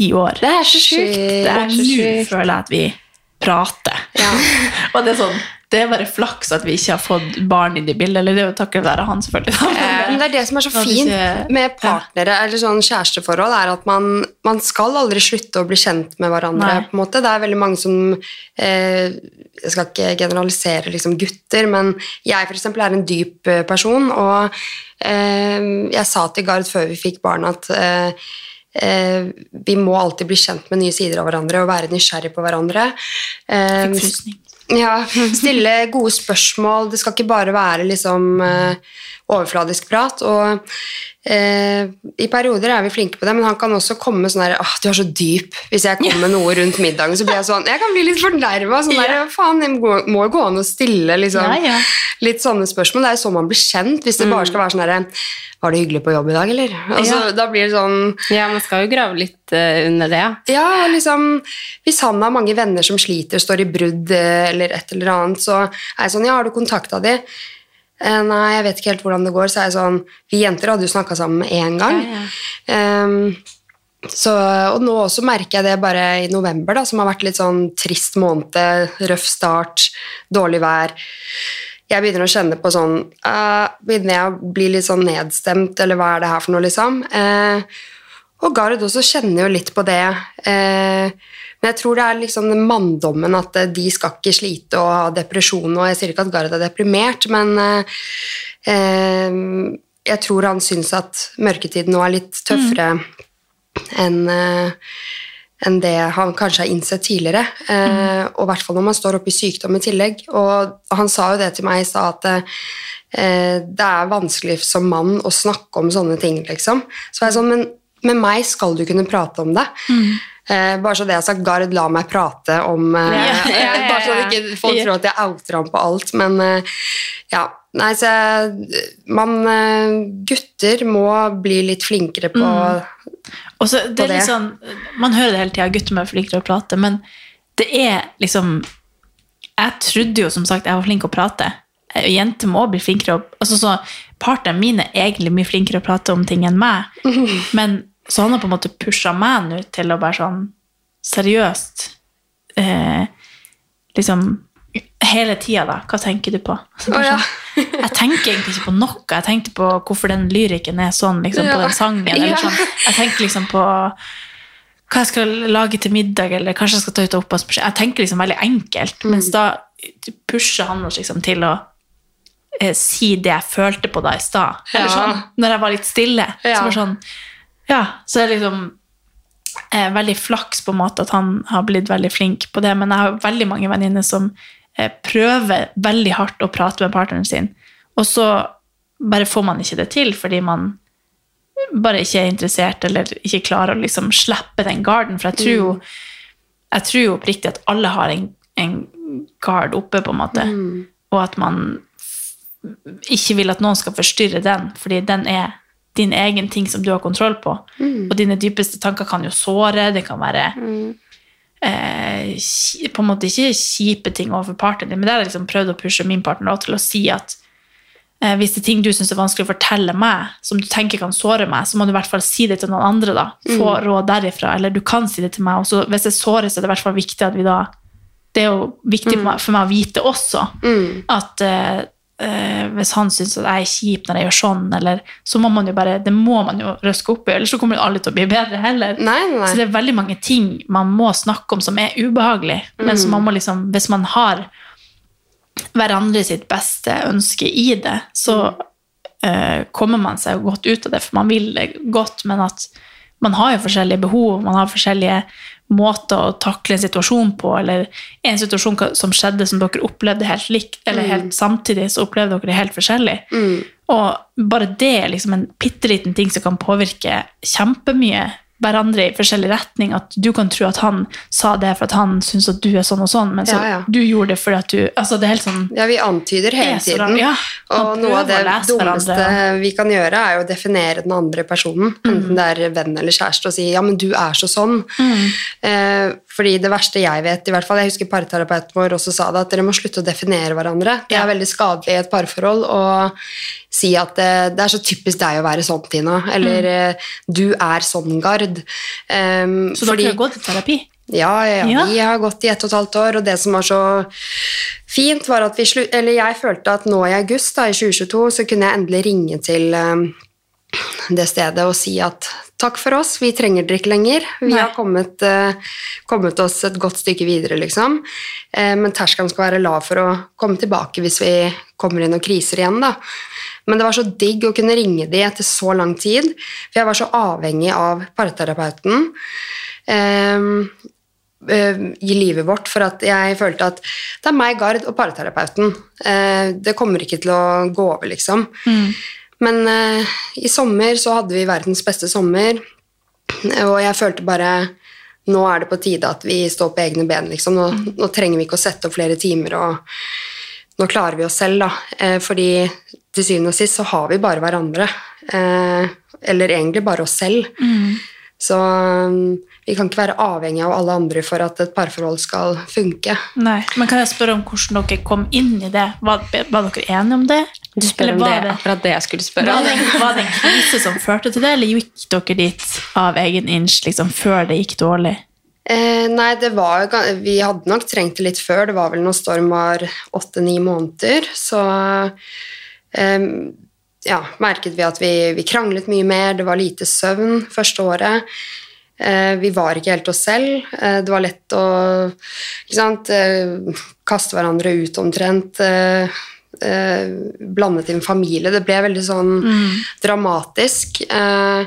ti år. Det er så sjukt. Det er så nå føler jeg at vi prater. (laughs) og det er sånn det er bare flaks at vi ikke har fått barn inn i bildet. Eller det er jo takket være han, selvfølgelig. da. Men det er det som er så fint med partnere eller sånn kjæresteforhold, er at man, man skal aldri slutte å bli kjent med hverandre. Nei. på en måte. Det er veldig mange som eh, Jeg skal ikke generalisere liksom, gutter, men jeg for eksempel er en dyp eh, person, og eh, jeg sa til Gard før vi fikk barn at eh, eh, vi må alltid bli kjent med nye sider av hverandre og være nysgjerrig på hverandre. Eh, ja, stille gode spørsmål. Det skal ikke bare være liksom eh, overfladisk prat. Og eh, i perioder er vi flinke på det, men han kan også komme sånn der Åh, du er så dyp. Hvis jeg kommer med noe rundt middagen, så blir jeg sånn Jeg kan bli litt fornærma. Sånn der, faen, jeg må må jo gå an å stille liksom, Ja, ja. litt sånne spørsmål. Det er jo sånn man blir kjent. Hvis det bare skal være sånn herre Var det hyggelig på jobb i dag, eller? Altså, Ja. Da blir det sånn Ja, man skal jo grave litt eh, under det, ja. ja, liksom Hvis han har mange venner som sliter, står i brudd eh, eller et eller annet, så er jeg sånn Ja, har du kontakta de? Eh, nei, jeg vet ikke helt hvordan det går. Så er jeg sånn Vi jenter hadde jo snakka sammen med én gang. Ehm, så, og nå også merker jeg det bare i november, da, som har vært litt sånn trist måned, røff start, dårlig vær. Jeg begynner å kjenne på sånn uh, Begynner jeg å bli litt sånn nedstemt, eller hva er det her for noe, liksom? Uh, og Gard også kjenner jo litt på det. Eh, men jeg tror det er liksom den manndommen at eh, de skal ikke slite og ha depresjon. Og jeg sier ikke at Gard er deprimert, men eh, eh, jeg tror han syns at mørketiden nå er litt tøffere enn eh, enn det han kanskje har innsett tidligere. Eh, og i hvert fall når man står oppe i sykdom i tillegg. Og han sa jo det til meg i stad, at det er vanskelig som mann å snakke om sånne ting, liksom. Så var jeg sånn, men med meg skal du kunne prate om det. Eh, bare så det jeg sagt, Gard la meg prate om eh, Ja, (laughs) ja, ja. Bare så ikke folk tror at jeg outer ham på alt, men eh, ja. Nei, så man eh, Gutter må bli litt flinkere på mm. Også, det på er det. sånn, Man hører det hele tida, gutter må bli flinkere å prate, men det er liksom Jeg trodde jo som sagt jeg var flink å prate. Eh, Jenter må bli flinkere altså så mine min er egentlig mye flinkere å prate om ting enn meg. (laughs) Men så han har på en måte pusha meg nå til å bare sånn seriøst eh, Liksom hele tida, da. Hva tenker du på? Så oh, ja. sånn, jeg tenker egentlig ikke på noe. Jeg tenkte på hvorfor den lyrikken er sånn liksom, på den sangen. Eller Ja. sånn. Jeg tenker liksom på hva jeg skal lage til middag, eller kanskje jeg skal ta ut og oppvaske. Jeg tenker liksom veldig enkelt, mens da pusher han oss liksom til å eh, si det jeg følte på da i stad. Eller Ja. sånn, når jeg var litt stille. Så var sånn, ja, så er det liksom eh, veldig flaks på en måte at han har blitt veldig flink på det, men jeg har veldig mange venninner som eh, prøver veldig hardt å prate med partneren sin, og så bare får man ikke det til, fordi man bare ikke er interessert, eller ikke klarer å liksom slippe den garden, for jeg tror jo, jeg tror jo oppriktig at alle har en, en gard oppe, på en måte, og at man ikke vil at noen skal forstyrre den, fordi den er din egen ting som du har kontroll på. Og dine dypeste tanker kan jo såre, det kan være eh, på en måte ikke kjipe ting overfor partneren din, men det har jeg liksom prøvd å pushe min partner til å si at eh, hvis det er ting du syns er vanskelig å fortelle meg, som du tenker kan såre meg, så må du i hvert fall si det til noen andre. da. Få råd derifra, eller du kan si det til meg. Og hvis jeg sårer, så er det i hvert fall viktig at vi da Det er jo viktig for, meg, for meg å vite også at eh, eh, hvis han syns at jeg er kjip når jeg gjør sånn, eller, så må man jo bare, det må man jo røske opp i, ellers så kommer det aldri til å bli bedre heller. Nei, nei. Så det er veldig mange ting man må snakke om som er ubehagelig, men som man må liksom, hvis man har hverandre sitt beste ønske i det, så eh, kommer man seg godt ut av det, for man vil det godt, men at man har jo forskjellige behov, man har forskjellige måter å takle en situasjon på, eller en situasjon som skjedde som dere opplevde helt likt, eller helt samtidig, så opplevde dere det helt forskjellig. Og bare det er liksom en bitte liten ting som kan påvirke kjempemye hverandre i forskjellig retning. At du kan tro at han sa det for at han syns at du er sånn og sånn, men så Ja, ja. du gjorde det fordi at du altså det er helt sånn Ja, vi antyder hele tiden. ja. Og noe av det dummeste hverandre. vi kan gjøre, er jo å definere den andre personen. Mm. Enten det er venn eller kjæreste, og si 'ja, men du er så sånn'. Mm. Eh, fordi det verste jeg vet, i hvert fall, jeg husker parterapeuten vår også sa det, at dere må slutte å definere hverandre. Det er veldig skadelig i et parforhold å si at det, det er så typisk deg å være sånn, Tina. Eller mm. 'du er sånn, Gard'. Um, Så dere har gått i terapi? ja, ja, ja. Ja. vi har gått i ett og et halvt år, og det som var så fint, var at vi slutt... Eller jeg følte at nå i august da, i 2022 så kunne jeg endelig ringe til um, det stedet og si at takk for oss, vi trenger dere ikke lenger. Vi Nei. har kommet, uh, kommet oss et godt stykke videre, liksom. Uh, men terskelen skal være lav for å komme tilbake hvis vi kommer i noen kriser igjen, da. Men det var så digg å kunne ringe de etter så lang tid, for jeg var så avhengig av parterapeuten. eh, i livet vårt, for at jeg følte at det er meg, Gard, og parterapeuten. Eh, det kommer ikke til å gå over, liksom. Men eh, i sommer så hadde vi verdens beste sommer, og jeg følte bare nå er det på tide at vi står på egne ben. Liksom. Nå, nå trenger vi ikke å sette opp flere timer, og nå klarer vi oss selv. Da. Eh, fordi til syvende og sist så har vi bare hverandre. Eh, eller egentlig bare oss selv. Så um, vi kan ikke være avhengig av alle andre for at et parforhold skal funke. Nei. Men kan jeg spørre om hvordan dere kom inn i det? Var, var dere enige om det? Du spør Eller om var det, akkurat det jeg skulle spørre om. var det en krise som førte til det, eller gikk dere dit av egen inch liksom, før det gikk dårlig? Eh, nei, det var Vi hadde nok trengt det litt før. Det var vel når Storm var åtte-ni måneder. Så eh, ja, merket vi at vi, vi kranglet mye mer. Det var lite søvn første året. Eh, vi var ikke helt oss selv. Eh, det var lett å sant, eh, kaste hverandre ut omtrent. Eh, blandet inn familie. Det ble veldig sånn dramatisk. Eh,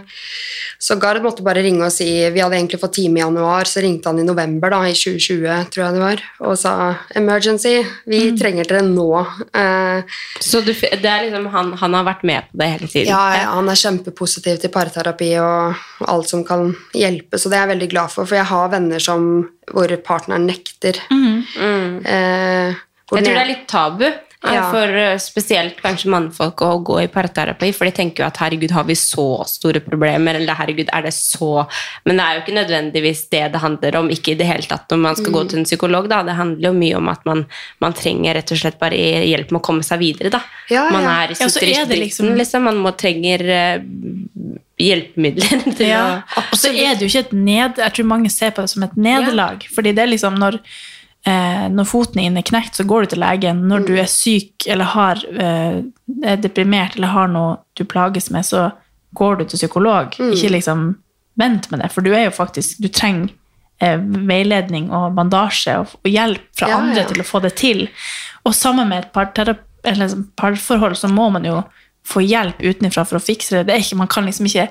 så Gard måtte bare ringe og si Vi hadde egentlig fått time i januar, så ringte han i november da, i 2020, tror jeg det var, og sa 'emergency, vi trenger dere nå'. Eh, Så du, det er liksom, han, han har vært med på det hele tiden? ja, ja, han er kjempepositiv til parterapi og alt som kan hjelpe, så det er jeg veldig glad for, for jeg har venner som, hvor partneren nekter. Eh, Jeg tror det er litt tabu Ja. for eh, spesielt kanskje mannfolk å gå i parterapi, for de tenker jo at herregud, har vi så store problemer, eller herregud, er det så Men det er jo ikke nødvendigvis det det handler om, ikke i det hele tatt når man skal Mm. gå til en psykolog, da. Det handler jo mye om at man, man trenger rett og slett bare hjelp med å komme seg videre, da. Ja, Man ja. er i Ja, så er det dritten, liksom- liksom. Man må trenger eh, hjelpemidler (laughs) til Ja, og så er det jo ikke et ned... Jeg tror mange ser på det som et nederlag. Fordi det er liksom når, eh, når foten din er knekt, så går du til legen. Når du er syk eller har, eh, er deprimert eller har noe du plages med, så går du til psykolog. Ikke liksom vent med det, for du er jo faktisk Du trenger eh, veiledning og bandasje og, og hjelp fra Ja, andre ja. til å få det til. Og sammen med et parterapi- eller sånn parforhold så må man jo få hjelp utenfra for å fikse det. det ikke, man kan liksom ikke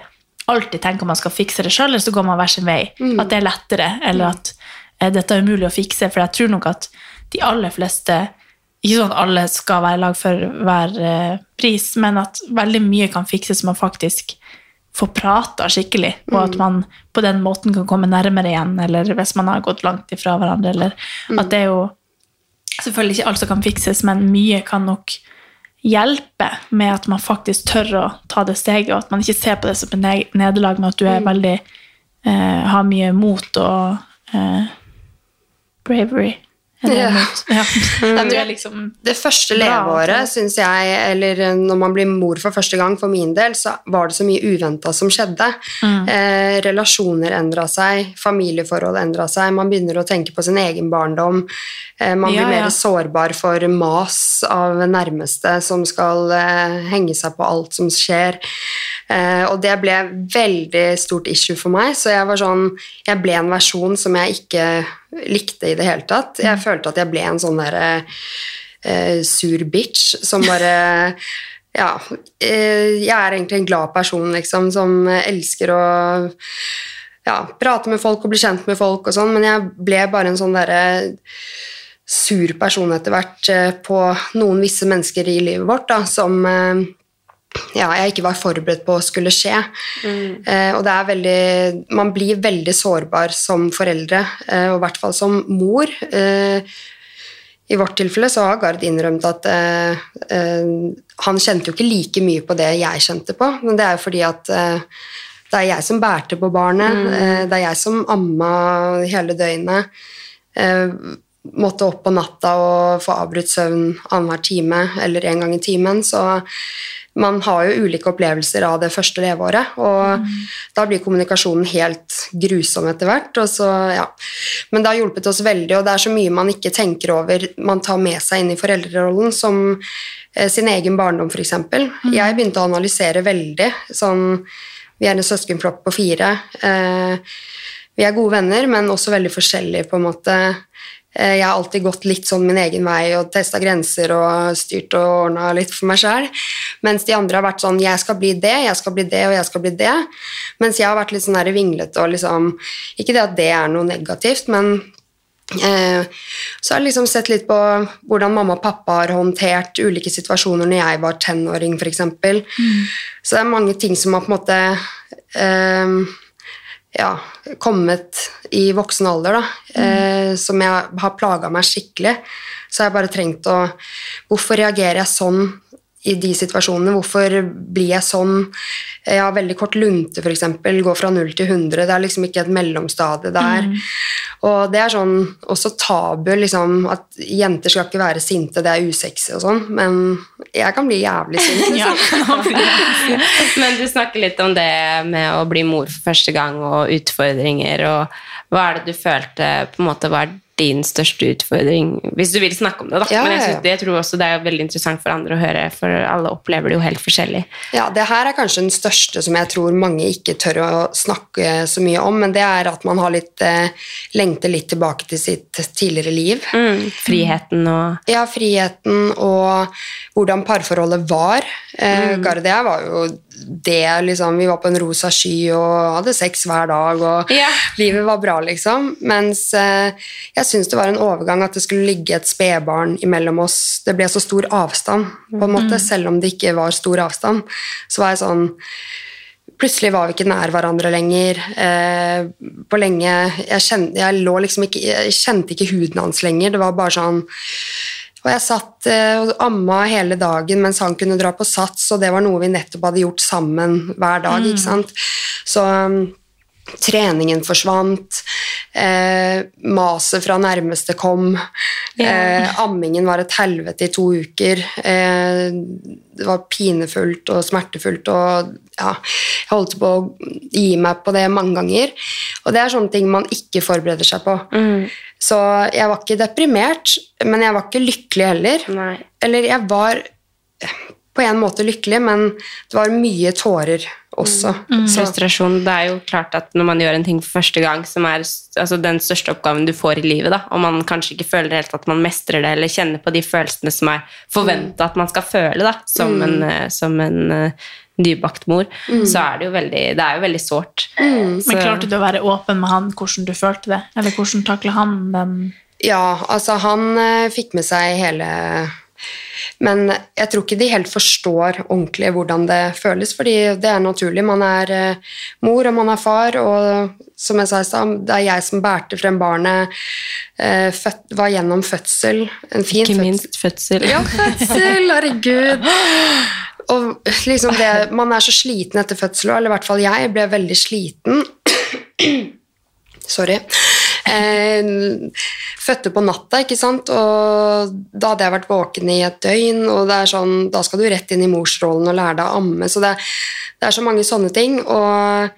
alltid tenke om man skal fikse det sjøl, eller så går man hver sin vei. At det er lettere, eller at eh, dette er umulig å fikse. For jeg tror nok at de aller fleste Ikke sånn at alle skal være i lag for hver eh, pris, men at veldig mye kan fikses man faktisk får prata skikkelig, og at man på den måten kan komme nærmere igjen, eller hvis man har gått langt ifra hverandre, eller at det er jo Selvfølgelig ikke alt som kan fikses, men mye kan nok hjelpe med at man faktisk tør å ta det steget, og at man ikke ser på det som et nederlag, men at du er veldig eh, har mye mot og eh, bravery. Er Ja. (laughs) Ja. jeg- liksom Det første leveåret, syns jeg, eller når man blir mor for første gang, for min del, så var det så mye uventa som skjedde. Mm. Eh, relasjoner endra seg, familieforhold endra seg, man begynner å tenke på sin egen barndom. Eh, man Ja, blir mer sårbar for mas av nærmeste som skal eh, henge seg på alt som skjer. Eh, og det ble veldig stort issue for meg, så jeg var sånn Jeg ble en versjon som jeg ikke likte i det hele tatt. Jeg følte at jeg ble en sånn derre uh, sur bitch som bare (laughs) Ja. Uh, jeg er egentlig en glad person, liksom, som elsker å ja, prate med folk og bli kjent med folk og sånn, men jeg ble bare en sånn derre sur person etter hvert eh, på noen visse mennesker i livet vårt da, som eh, ja, jeg ikke var forberedt på skulle skje. Eh, og det er veldig Man blir veldig sårbar som foreldre, eh, og i hvert fall som mor. Eh, I vårt tilfelle så har Gard innrømt at han kjente jo ikke like mye på det jeg kjente på, men det er jo fordi at det er jeg som bærte på barnet, eh, det er jeg som amma hele døgnet. Eh, måtte opp på natta og få avbrutt søvn annenhver time eller en gang i timen. Så man har jo ulike opplevelser av det første leveåret, og da blir kommunikasjonen helt grusom etter hvert. Og så, ja. Men det har hjulpet oss veldig, og det er så mye man ikke tenker over, man tar med seg inn i foreldrerollen, som eh, sin egen barndom, f.eks. Jeg begynte å analysere veldig. sånn Vi er en søskenflokk på fire. Eh, vi er gode venner, men også veldig forskjellige, på en måte. Eh, Jeg har alltid gått litt sånn min egen vei og testa grenser og styrt og ordna litt for meg sjøl. Mens de andre har vært sånn 'jeg skal bli det, jeg skal bli det og jeg skal bli det'. Mens jeg har vært litt sånn vinglete og liksom Ikke det at det er noe negativt, men eh, så har jeg liksom sett litt på hvordan mamma og pappa har håndtert ulike situasjoner når jeg var tenåring, f.eks. Så det er mange ting som har på en måte eh, ja, kommet i voksen alder, da, eh, som jeg har plaga meg skikkelig. Så har jeg bare trengt å Hvorfor reagerer jeg sånn i de situasjonene? Hvorfor blir jeg sånn? Jeg har veldig kort lunte, f.eks. Går fra 0 til 100. Det er liksom ikke et mellomstadie der. Og det er sånn også tabu, liksom, at jenter skal ikke være sinte, det er usexy og sånn, men jeg kan bli jævlig sint. (laughs) Liksom. Men du snakker litt om det med å bli mor for første gang og utfordringer. og Hva er det du følte på en måte var din største utfordring? Hvis du vil snakke om det, da. Ja, Men jeg, synes, jeg tror også det er veldig interessant for andre å høre, for alle opplever det jo helt forskjellig. Ja, det her er kanskje den største som jeg tror mange ikke tør å snakke så mye om, men det er at man har litt eh, lengter litt tilbake til sitt tidligere liv. Mm, friheten og Ja, friheten og hvordan parforholdet var. Eh, Gard og jeg var jo det, liksom. Vi var på en rosa sky og hadde sex hver dag, og yeah. livet var bra, liksom. Mens eh, jeg syns det var en overgang at det skulle ligge et spedbarn imellom oss. Det ble så stor avstand, på en måte, selv om det ikke var stor avstand. Så var jeg sånn Plutselig var vi ikke nær hverandre lenger. Eh, på lenge jeg, kjente, jeg, lå liksom ikke, jeg kjente ikke huden hans lenger. Det var bare sånn Og jeg satt eh, og amma hele dagen mens han kunne dra på sats, og det var noe vi nettopp hadde gjort sammen hver dag. ikke sant? Så um, treningen forsvant, eh, maset fra nærmeste kom, eh, ammingen var et helvete i to uker. Eh, det var pinefullt og smertefullt, og ja, jeg holdt på å gi meg på det mange ganger. Og det er sånne ting man ikke forbereder seg på. Så jeg var ikke deprimert, men jeg var ikke lykkelig heller. Nei. Eller jeg var på en måte lykkelig, men det var mye tårer også. Mm. frustrasjon. Det er jo klart at når man gjør en ting for første gang, som er altså, den største oppgaven du får i livet, da, og man kanskje ikke føler helt at man mestrer det, eller kjenner på de følelsene som er forventa at man skal føle da, som en, eh, som en uh, nybakt mor, så er det jo veldig, det er jo veldig sårt. Men klarte du å være åpen med han hvordan du følte det? Eller hvordan takla han den ja, altså han uh, fikk med seg hele Men jeg tror ikke de helt forstår ordentlig hvordan det føles, fordi det er naturlig. Man er eh, mor, og man er far, og som jeg sa i stad, det er jeg som bærte frem barnet, eh, født, var gjennom fødsel. En fin Ikke fødsel. minst fødsel. Ja, fødsel, herregud. Og liksom det, man er så sliten etter fødsel, eller i hvert fall jeg ble veldig sliten. Sorry. Eh, fødte på natta, ikke sant, og da hadde jeg vært våken i et døgn, og det er sånn, da skal du rett inn i morsrollen og lære deg å amme, så det, det er så mange sånne ting, og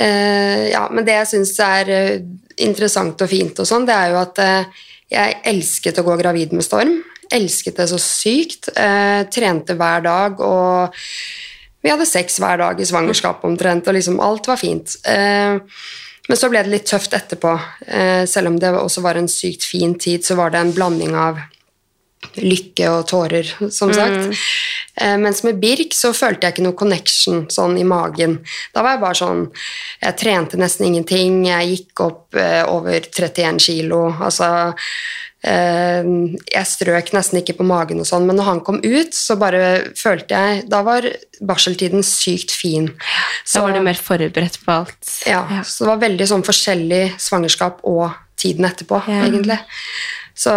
eh, ja, men det jeg synes er eh, interessant og fint og sånn, det er jo at eh, jeg elsket å gå gravid med Storm, elsket det så sykt, eh, trente hver dag, og vi hadde sex hver dag i svangerskapet omtrent, og liksom alt var fint. Eh, men så ble det litt tøft etterpå. Eh, selv om det også var en sykt fin tid, så var det en blanding av lykke og tårer, som sagt. Eh, mens med Birk så følte jeg ikke noe connection sånn i magen. Da var jeg bare sånn Jeg trente nesten ingenting. Jeg gikk opp eh, over 31 kilo. Altså Jeg strøk nesten ikke på magen og sånn, men når han kom ut, så bare følte jeg Da var barseltiden sykt fin. Da var du mer forberedt på alt. Ja, så det var veldig sånn forskjellig svangerskap og tiden etterpå, Ja. egentlig. Så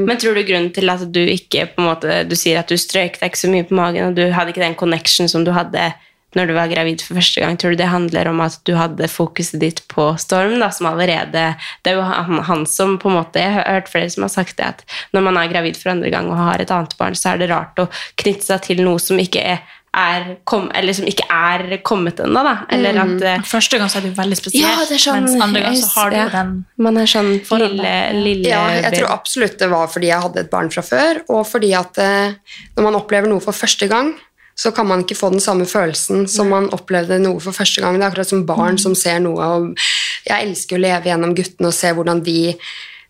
Men tror du grunnen til at du ikke på en måte, Du sier at du strøk deg ikke så mye på magen, og du hadde ikke den connection som du hadde når du var gravid for første gang. Tror du det handler om at du hadde fokuset ditt på Storm, da, som allerede Det er jo han, han som på en måte Jeg har hørt flere som har sagt det, at når man er gravid for andre gang og har et annet barn, så er det rart å knytte seg til noe som ikke er, er kom, eller som ikke er kommet ennå, da. Eller at eh, Første gang så er det jo veldig spesielt, Ja, er sånn- mens andre gang så har du ja. den Man er sånn lille, lille Ja, jeg tror absolutt det var fordi jeg hadde et barn fra før, og fordi at eh, når man opplever noe for første gang, så kan man ikke få den samme følelsen som man opplevde noe for første gang. Det er akkurat som barn som ser noe, og jeg elsker å leve gjennom guttene og se hvordan de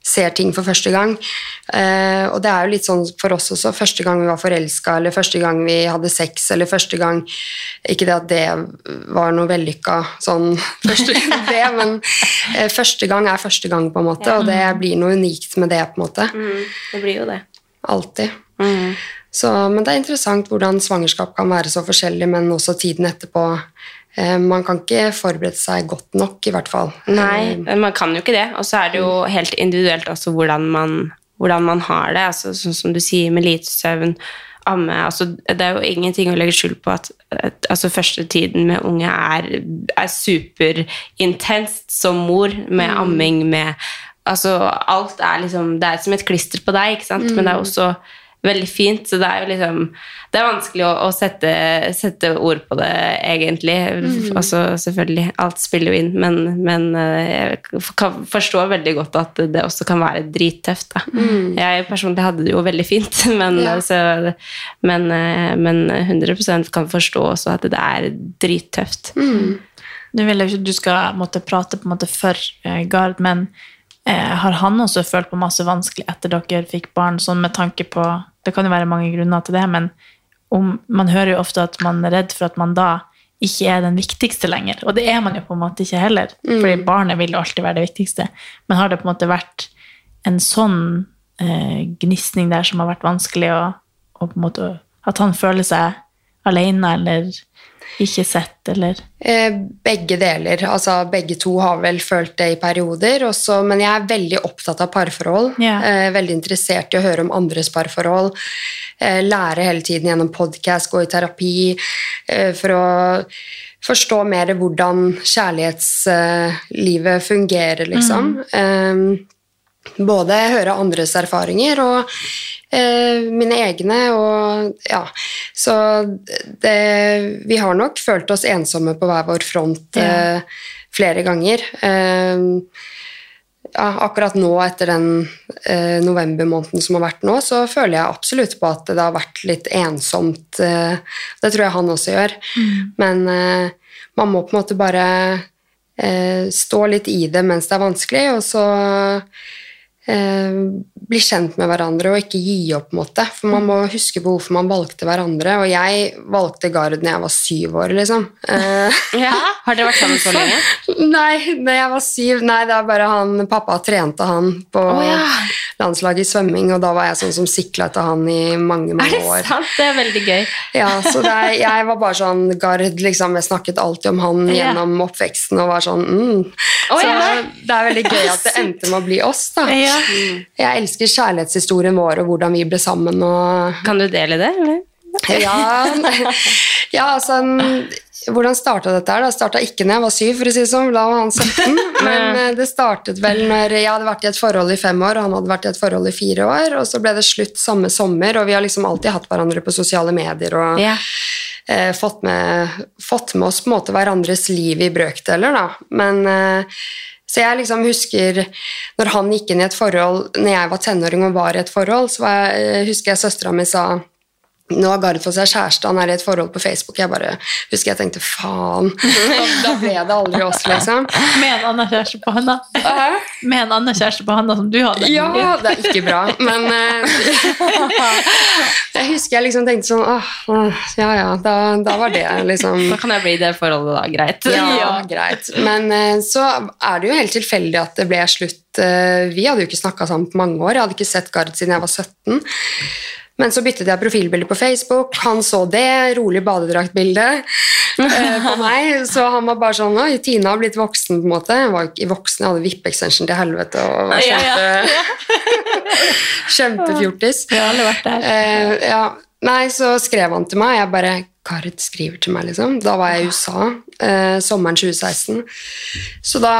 ser ting for første gang. Eh, og det er jo litt sånn for oss også. Første gang vi var forelska, eller første gang vi hadde sex, eller første gang Ikke det at det var noe vellykka sånn (laughs) første, det, men eh, første gang er første gang, på en måte, og det blir noe unikt med det, på en måte. Mm, det blir jo det. Alltid. Så, men det er interessant hvordan svangerskap kan være så forskjellig, men også tiden etterpå. Eh, man kan ikke forberede seg godt nok, i hvert fall. Nei, Eh, man kan jo ikke det. Og så er det jo helt individuelt også hvordan man, hvordan man har det. Altså, sånn som du sier med lite søvn, amme altså, Det er jo ingenting å legge skjul på at, at altså, første tiden med unge er, er superintenst som mor, med amming, med Altså, alt er liksom Det er som et klister på deg, ikke sant? Men det er også veldig fint, så det er jo liksom Det er vanskelig å, å sette, sette ord på det, egentlig. Altså, selvfølgelig, alt spiller jo inn, men, men eh, jeg kan forstå veldig godt at det også kan være drittøft. Da. Jeg personlig hadde det jo veldig fint, (laughs) men, Ja. altså, men, eh, men 100% kan forstå også at det er drittøft. Nå vil jeg jo ikke du skal måtte prate på en måte for eh, Gard, men har han også følt på masse vanskelig etter dere fikk barn, sånn med tanke på Det kan jo være mange grunner til det, men om, man hører jo ofte at man er redd for at man da ikke er den viktigste lenger. Og det er man jo på en måte ikke heller, fordi barnet vil jo alltid være det viktigste. Men har det på en måte vært en sånn eh, gnisning der som har vært vanskelig, og, og på en måte at han føler seg alene eller ikke sett, eller Eh, begge deler. Altså, begge to har vel følt det i perioder. Også, men jeg er veldig opptatt av parforhold. Ja. Eh, veldig interessert i å høre om andres parforhold. Eh, lære hele tiden gjennom podkast, gå i terapi. For å forstå mer hvordan kjærlighetslivet fungerer, liksom. Eh, både høre andres erfaringer og eh, mine egne. Og, ja. Så det, vi har nok følt oss ensomme på hver vår front eh, flere ganger. Eh, ja, akkurat nå, etter den eh, novembermåneden som har vært nå, så føler jeg absolutt på at det har vært litt ensomt. Eh, det tror jeg han også gjør. Men eh, man må på en måte bare eh, stå litt i det mens det er vanskelig, og så eh, bli kjent med hverandre og ikke gi opp, på en måte. For man må huske på hvorfor man valgte hverandre. Og jeg valgte Gard når jeg var syv år, liksom. Eh, (laughs) Ja. Har dere vært sammen så lenge? (laughs) Nei, da jeg var syv Nei, det er bare han Pappa trente han på oh, ja. landslaget i svømming, og da var jeg sånn som sikla etter han i mange, Er mange det år. sant? Det er veldig gøy. Ja, så det er, (laughs) jeg var bare sånn Gard, liksom. Jeg snakket alltid om han gjennom oppveksten og var sånn mm. Så ja. det er veldig gøy at det endte med å bli oss, da. Ja. Jeg elsker kjærlighetshistorien vår og hvordan vi ble sammen og Kan du dele det, eller? Ja, ja altså Hvordan starta dette her? Det starta ikke når jeg var syv, for å si det sånn. Da var han 17. Men eh, det startet vel når jeg hadde vært i et forhold i fem år, og han hadde vært i et forhold i fire år. Og så ble det slutt samme sommer, og vi har liksom alltid hatt hverandre på sosiale medier. og Ja. eh, fått, med, fått med oss på en måte hverandres liv i brøkdeler, da. Men eh, så jeg liksom husker når han gikk inn i et forhold når jeg var tenåring og var i et forhold, så jeg, eh, husker jeg søstera mi sa nå har Gard fått seg kjæreste, han er i et forhold på Facebook. Jeg bare husker jeg tenkte faen. (laughs) Da, ble det aldri oss, liksom. Med en annen kjæreste på handa. Med en annen kjæreste på handa som du hadde. Ja, det er ikke bra, men eh, (laughs) Jeg husker jeg liksom tenkte sånn åh, åh, ja ja, da, da var det liksom Da kan jeg bli i det forholdet, da. Greit. (laughs) Ja, greit. Men eh, så er det jo helt tilfeldig at det ble slutt. Eh, Vi hadde jo ikke snakka sammen på mange år. Jeg hadde ikke sett Gard siden jeg var 17. Men så byttet jeg profilbilde på Facebook. Han så det, rolig badedraktbilde eh, på (laughs) meg. Så han var bare sånn Oi, Tina har blitt voksen, på en måte. Jeg var ikke voksen, jeg hadde vippe-extension til helvete og var kjempe, (laughs) kjempefjortis. Ja. Eh, ja. Nei, så skrev han til meg. Jeg bare Karet skriver til meg, liksom. Da var jeg i USA, eh, sommeren 2016. Så da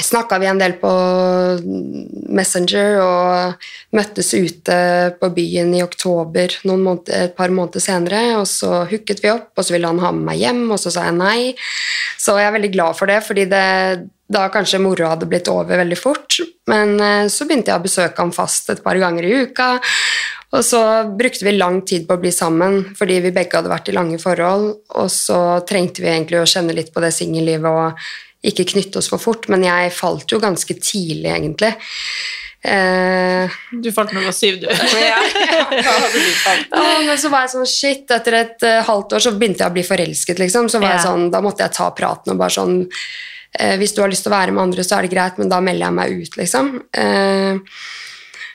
snakka vi en del på Messenger og møttes ute på byen i oktober måneder, et par måneder senere. Og så hooket vi opp, og så ville han ha med meg hjem, og så sa jeg nei. Så jeg er veldig glad for det, fordi det, da kanskje moroa hadde blitt over veldig fort. Men eh, så begynte jeg å besøke ham fast et par ganger i uka. Og så brukte vi lang tid på å bli sammen fordi vi begge hadde vært i lange forhold. Og så trengte vi egentlig å kjenne litt på det singellivet og ikke knytte oss for fort. Men jeg falt jo ganske tidlig, egentlig. Uh, Du falt du syv, du. (laughs) ja, men så var jeg sånn, shit, etter et uh, halvt år så begynte jeg å bli forelsket, liksom. Så var jeg sånn, da måtte jeg ta praten og bare sånn, uh, hvis du har lyst til å være med andre, så er det greit, men da melder jeg meg ut, liksom.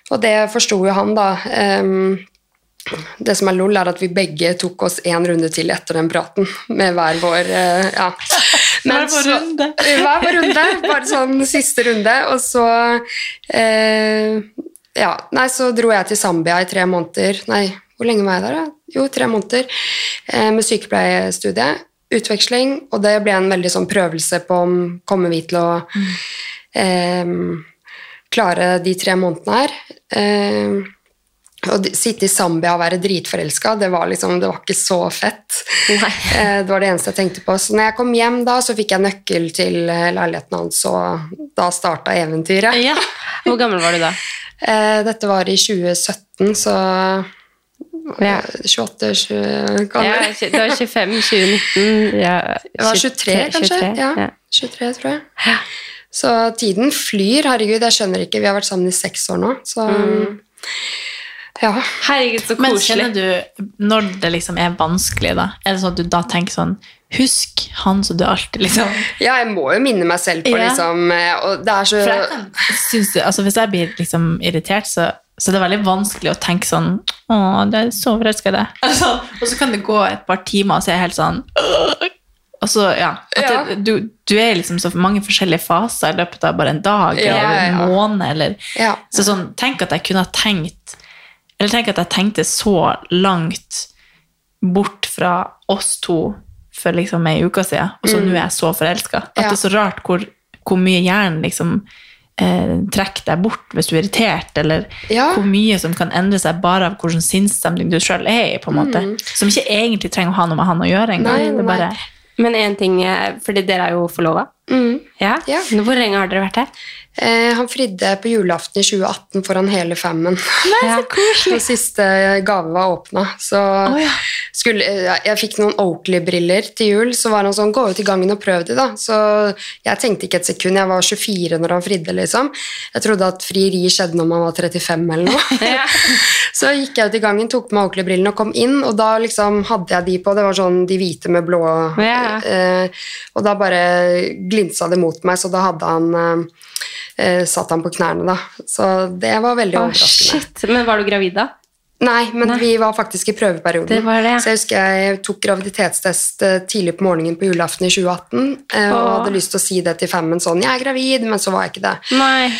Og det forsto jo han, da. Um, det som er lol, er at vi begge tok oss én runde til etter den praten, med hver vår ja. Hver vår runde. (laughs) Hver vår runde, bare sånn siste runde. Og så eh, Ja, nei, så dro jeg til Zambia i tre måneder. Nei, hvor lenge var jeg der, da? Jo, tre måneder. Eh, med sykepleiestudie. Utveksling. Og det ble en veldig sånn prøvelse på om kommer vi til å eh, klare de tre månedene her. Eh, å sitte i Zambia og være dritforelska, det var liksom, det var ikke så fett. Eh, Det var det eneste jeg tenkte på. Så når jeg kom hjem da, så fikk jeg nøkkel til eh, leiligheten hans, og da starta eventyret. Ja. Hvor gammel var du da? (laughs) Eh, Dette var i 2017, så Ja. 28 20 gammel. Ja, det var 25, 2019 ja, Jeg var 23, kanskje? 23, ja. ja. 23, tror jeg. Så tiden flyr. Herregud, jeg skjønner ikke. Vi har vært sammen i seks år nå, så Ja. Herregud, så Men kjenner du, når det liksom er vanskelig, da, er det sånn at du da tenker sånn Husk han som du alltid liksom ja, jeg må jo minne meg selv på Ja. liksom eh, Og det er så For jeg kan, synes, du- altså Hvis jeg blir liksom irritert, så, så er det veldig vanskelig å tenke sånn Å, det er så forelska i deg. (laughs) Altså, og så kan det gå et par timer, og så er jeg helt sånn Og så, ja, at Ja. det, du, du er i liksom så mange forskjellige faser i løpet av bare en dag Ja, eller en måned. Eller, Ja. så sånn, tenk at jeg kunne ha tenkt Eller tenk at jeg tenkte så langt bort fra oss to for liksom ei uke siden, og så nå er jeg så forelska. At Mm. Ja. det er så rart hvor, hvor mye hjernen liksom eh, trekker deg bort hvis du er irritert, eller Ja. hvor mye som kan endre seg bare av hvordan sinnsstemning du sjøl er i, på en måte. Som ikke egentlig trenger å ha noe med han å gjøre engang. Mm. Bare Men en ting, fordi dere er jo forlova. Mm. Ja. Ja. Hvor lenge har dere vært her? Eh, han fridde på julaften i 2018 foran hele femmen. Ja. Den siste gave var åpna. Så skulle, jeg fikk noen Oakley-briller til jul. Så var han sånn 'Gå ut i gangen og prøv de', da. Så jeg tenkte ikke et sekund. Jeg var 24 når han fridde, liksom. Jeg trodde at frieri skjedde når man var 35 eller noe. (laughs) (laughs) Så gikk jeg ut i gangen, tok på meg Oakley-brillene og kom inn, og da liksom hadde jeg de på. Det var sånn de hvite med blå Ja. eh, Og da bare glinsa det mot meg, så da hadde han eh, eh, satt han på knærne, da. Så det var veldig oh, overraskende. shit. Men var du gravid da? Nei, men vi var faktisk i prøveperioden. Det var det. Så jeg husker jeg tok graviditetstest eh, tidlig på morgenen på julaften i 2018, eh, og hadde lyst til å si det til femmen sånn 'Jeg er gravid', men så var jeg ikke det. Nei.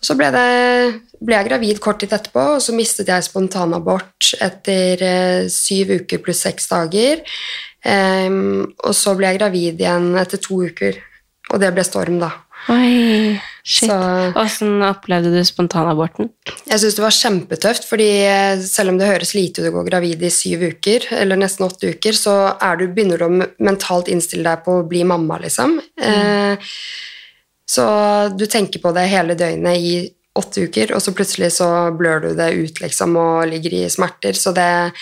Så ble, det, ble jeg gravid kort tid etterpå, og så mistet jeg spontanabort etter eh, syv uker pluss seks dager. Um, og så ble jeg gravid igjen etter to uker, og det ble storm, da. Oi, shit. Så- Hvordan opplevde du spontanaborten? Jeg syns det var kjempetøft, fordi eh, selv om det høres lite ut å gå gravid i syv uker, eller nesten åtte uker, så du, begynner du å mentalt innstille deg på å bli mamma, liksom. Eh, så du tenker på det hele døgnet i åtte uker, og så plutselig så blør du det ut, liksom, og ligger i smerter. Så det,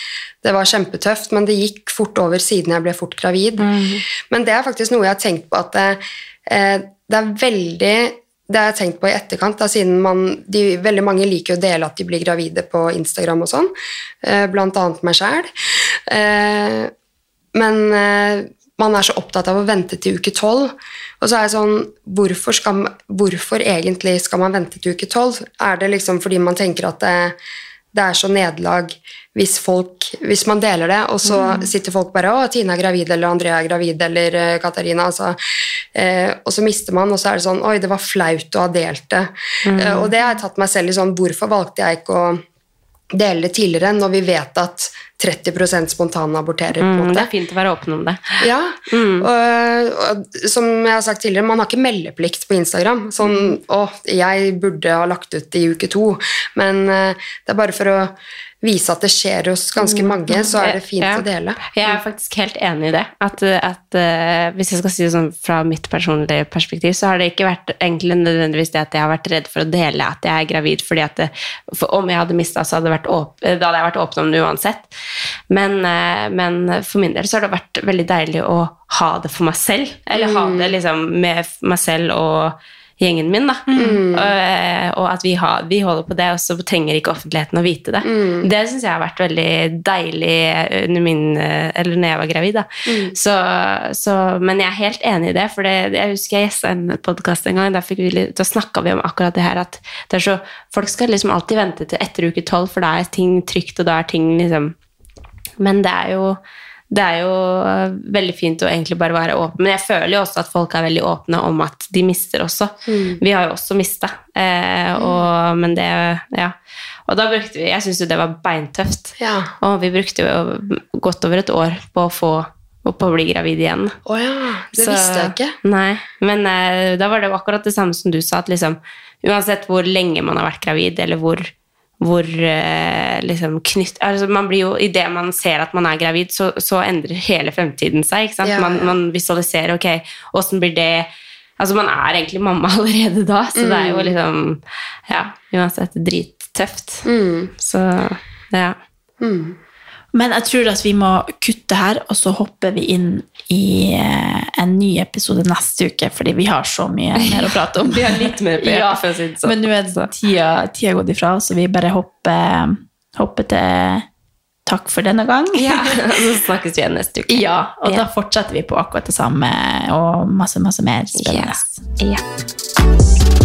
det var kjempetøft, men det gikk fort over siden jeg ble fort gravid. Men det er faktisk noe jeg har tenkt på, at det, eh, det er veldig det har jeg tenkt på i etterkant, da, siden man, de, veldig mange liker å dele at de blir gravide på Instagram og sånn, eh, blant annet meg sjæl. Eh, men eh, man er så opptatt av å vente til uke tolv. Og så er jeg sånn hvorfor, skal, hvorfor egentlig skal man vente til uke tolv? Er det liksom fordi man tenker at det, det er så nederlag hvis, folk, hvis man deler det, og så Mm. sitter folk bare 'Å, Tina er gravid', eller 'Andrea er gravid', eller eh, 'Katarina'. Altså, eh, og så mister man, og så er det sånn 'Oi, det var flaut å ha delt det'. Mm. Eh, og det har jeg tatt meg selv i sånn Hvorfor valgte jeg ikke å dele det tidligere, når vi vet at 30 spontanaborterer? Mm, det er fint å være åpen om det. Ja, og, og som jeg har sagt tidligere, man har ikke meldeplikt på Instagram. Sånn, å, jeg burde ha lagt ut i uke to, men uh, det er bare for å vise at det skjer hos ganske mange, så er det fint Ja. å dele. Jeg er faktisk helt enig i det. At, at uh, Hvis jeg skal si det sånn fra mitt personlige perspektiv, så har det ikke vært egentlig nødvendigvis det at jeg har vært redd for å dele at jeg er gravid, fordi at det, for om jeg hadde mista, så hadde, vært åp da hadde jeg vært åpen om det uansett. Men, uh, men for min del så har det vært veldig deilig å ha det for meg selv. Eller ha det liksom med meg selv og gjengen min, da. Og, eh, og at vi, har, vi holder på det, og så trenger ikke offentligheten å vite det. Det syns jeg har vært veldig deilig under min, eh, eller når jeg var gravid. Da. Så, så, men jeg er helt enig i det, for det, jeg husker jeg gjesta en podkast en gang, da, vi, da snakka vi om akkurat det her at det er så, folk skal liksom alltid vente til etter uke tolv, for da er ting trygt, og da er ting liksom Men det er jo det er jo øh, veldig fint å egentlig bare være åpen. Men jeg føler jo også at folk er veldig åpne om at de mister også. Vi har jo også mista. Eh, og, men det Ja. Og da brukte vi Jeg syns jo det var beintøft. Ja. Og vi brukte jo godt over et år på å få på å bli gravid igjen. Å ja, det Så- visste jeg ikke. Nei, men eh, da var det akkurat det samme som du sa, at liksom uansett hvor lenge man har vært gravid, eller hvor, hvor eh, liksom knytt altså man blir jo, I det man ser at man er gravid, så, så endrer hele fremtiden seg. ikke sant? Ja, Man, ja. man visualiserer ok, åssen blir det Altså Man er egentlig mamma (laughs) allerede da, så det er jo liksom Ja, uansett drittøft. Så ja. Men jeg tror at vi må kutte her, og så hopper vi inn i eh, en ny episode neste uke, fordi vi har så mye (laughs) mer å prate om. Vi har litt mer på (laughs) Ja, sånn. Men nå er tida, tida gått ifra, så vi bare hopper, hopper til takk for denne gang. ja. (laughs) Så snakkes vi igjen neste uke. Ja, og Ja. da fortsetter vi på akkurat det samme, og masse, masse mer spennende. Ja. Ja.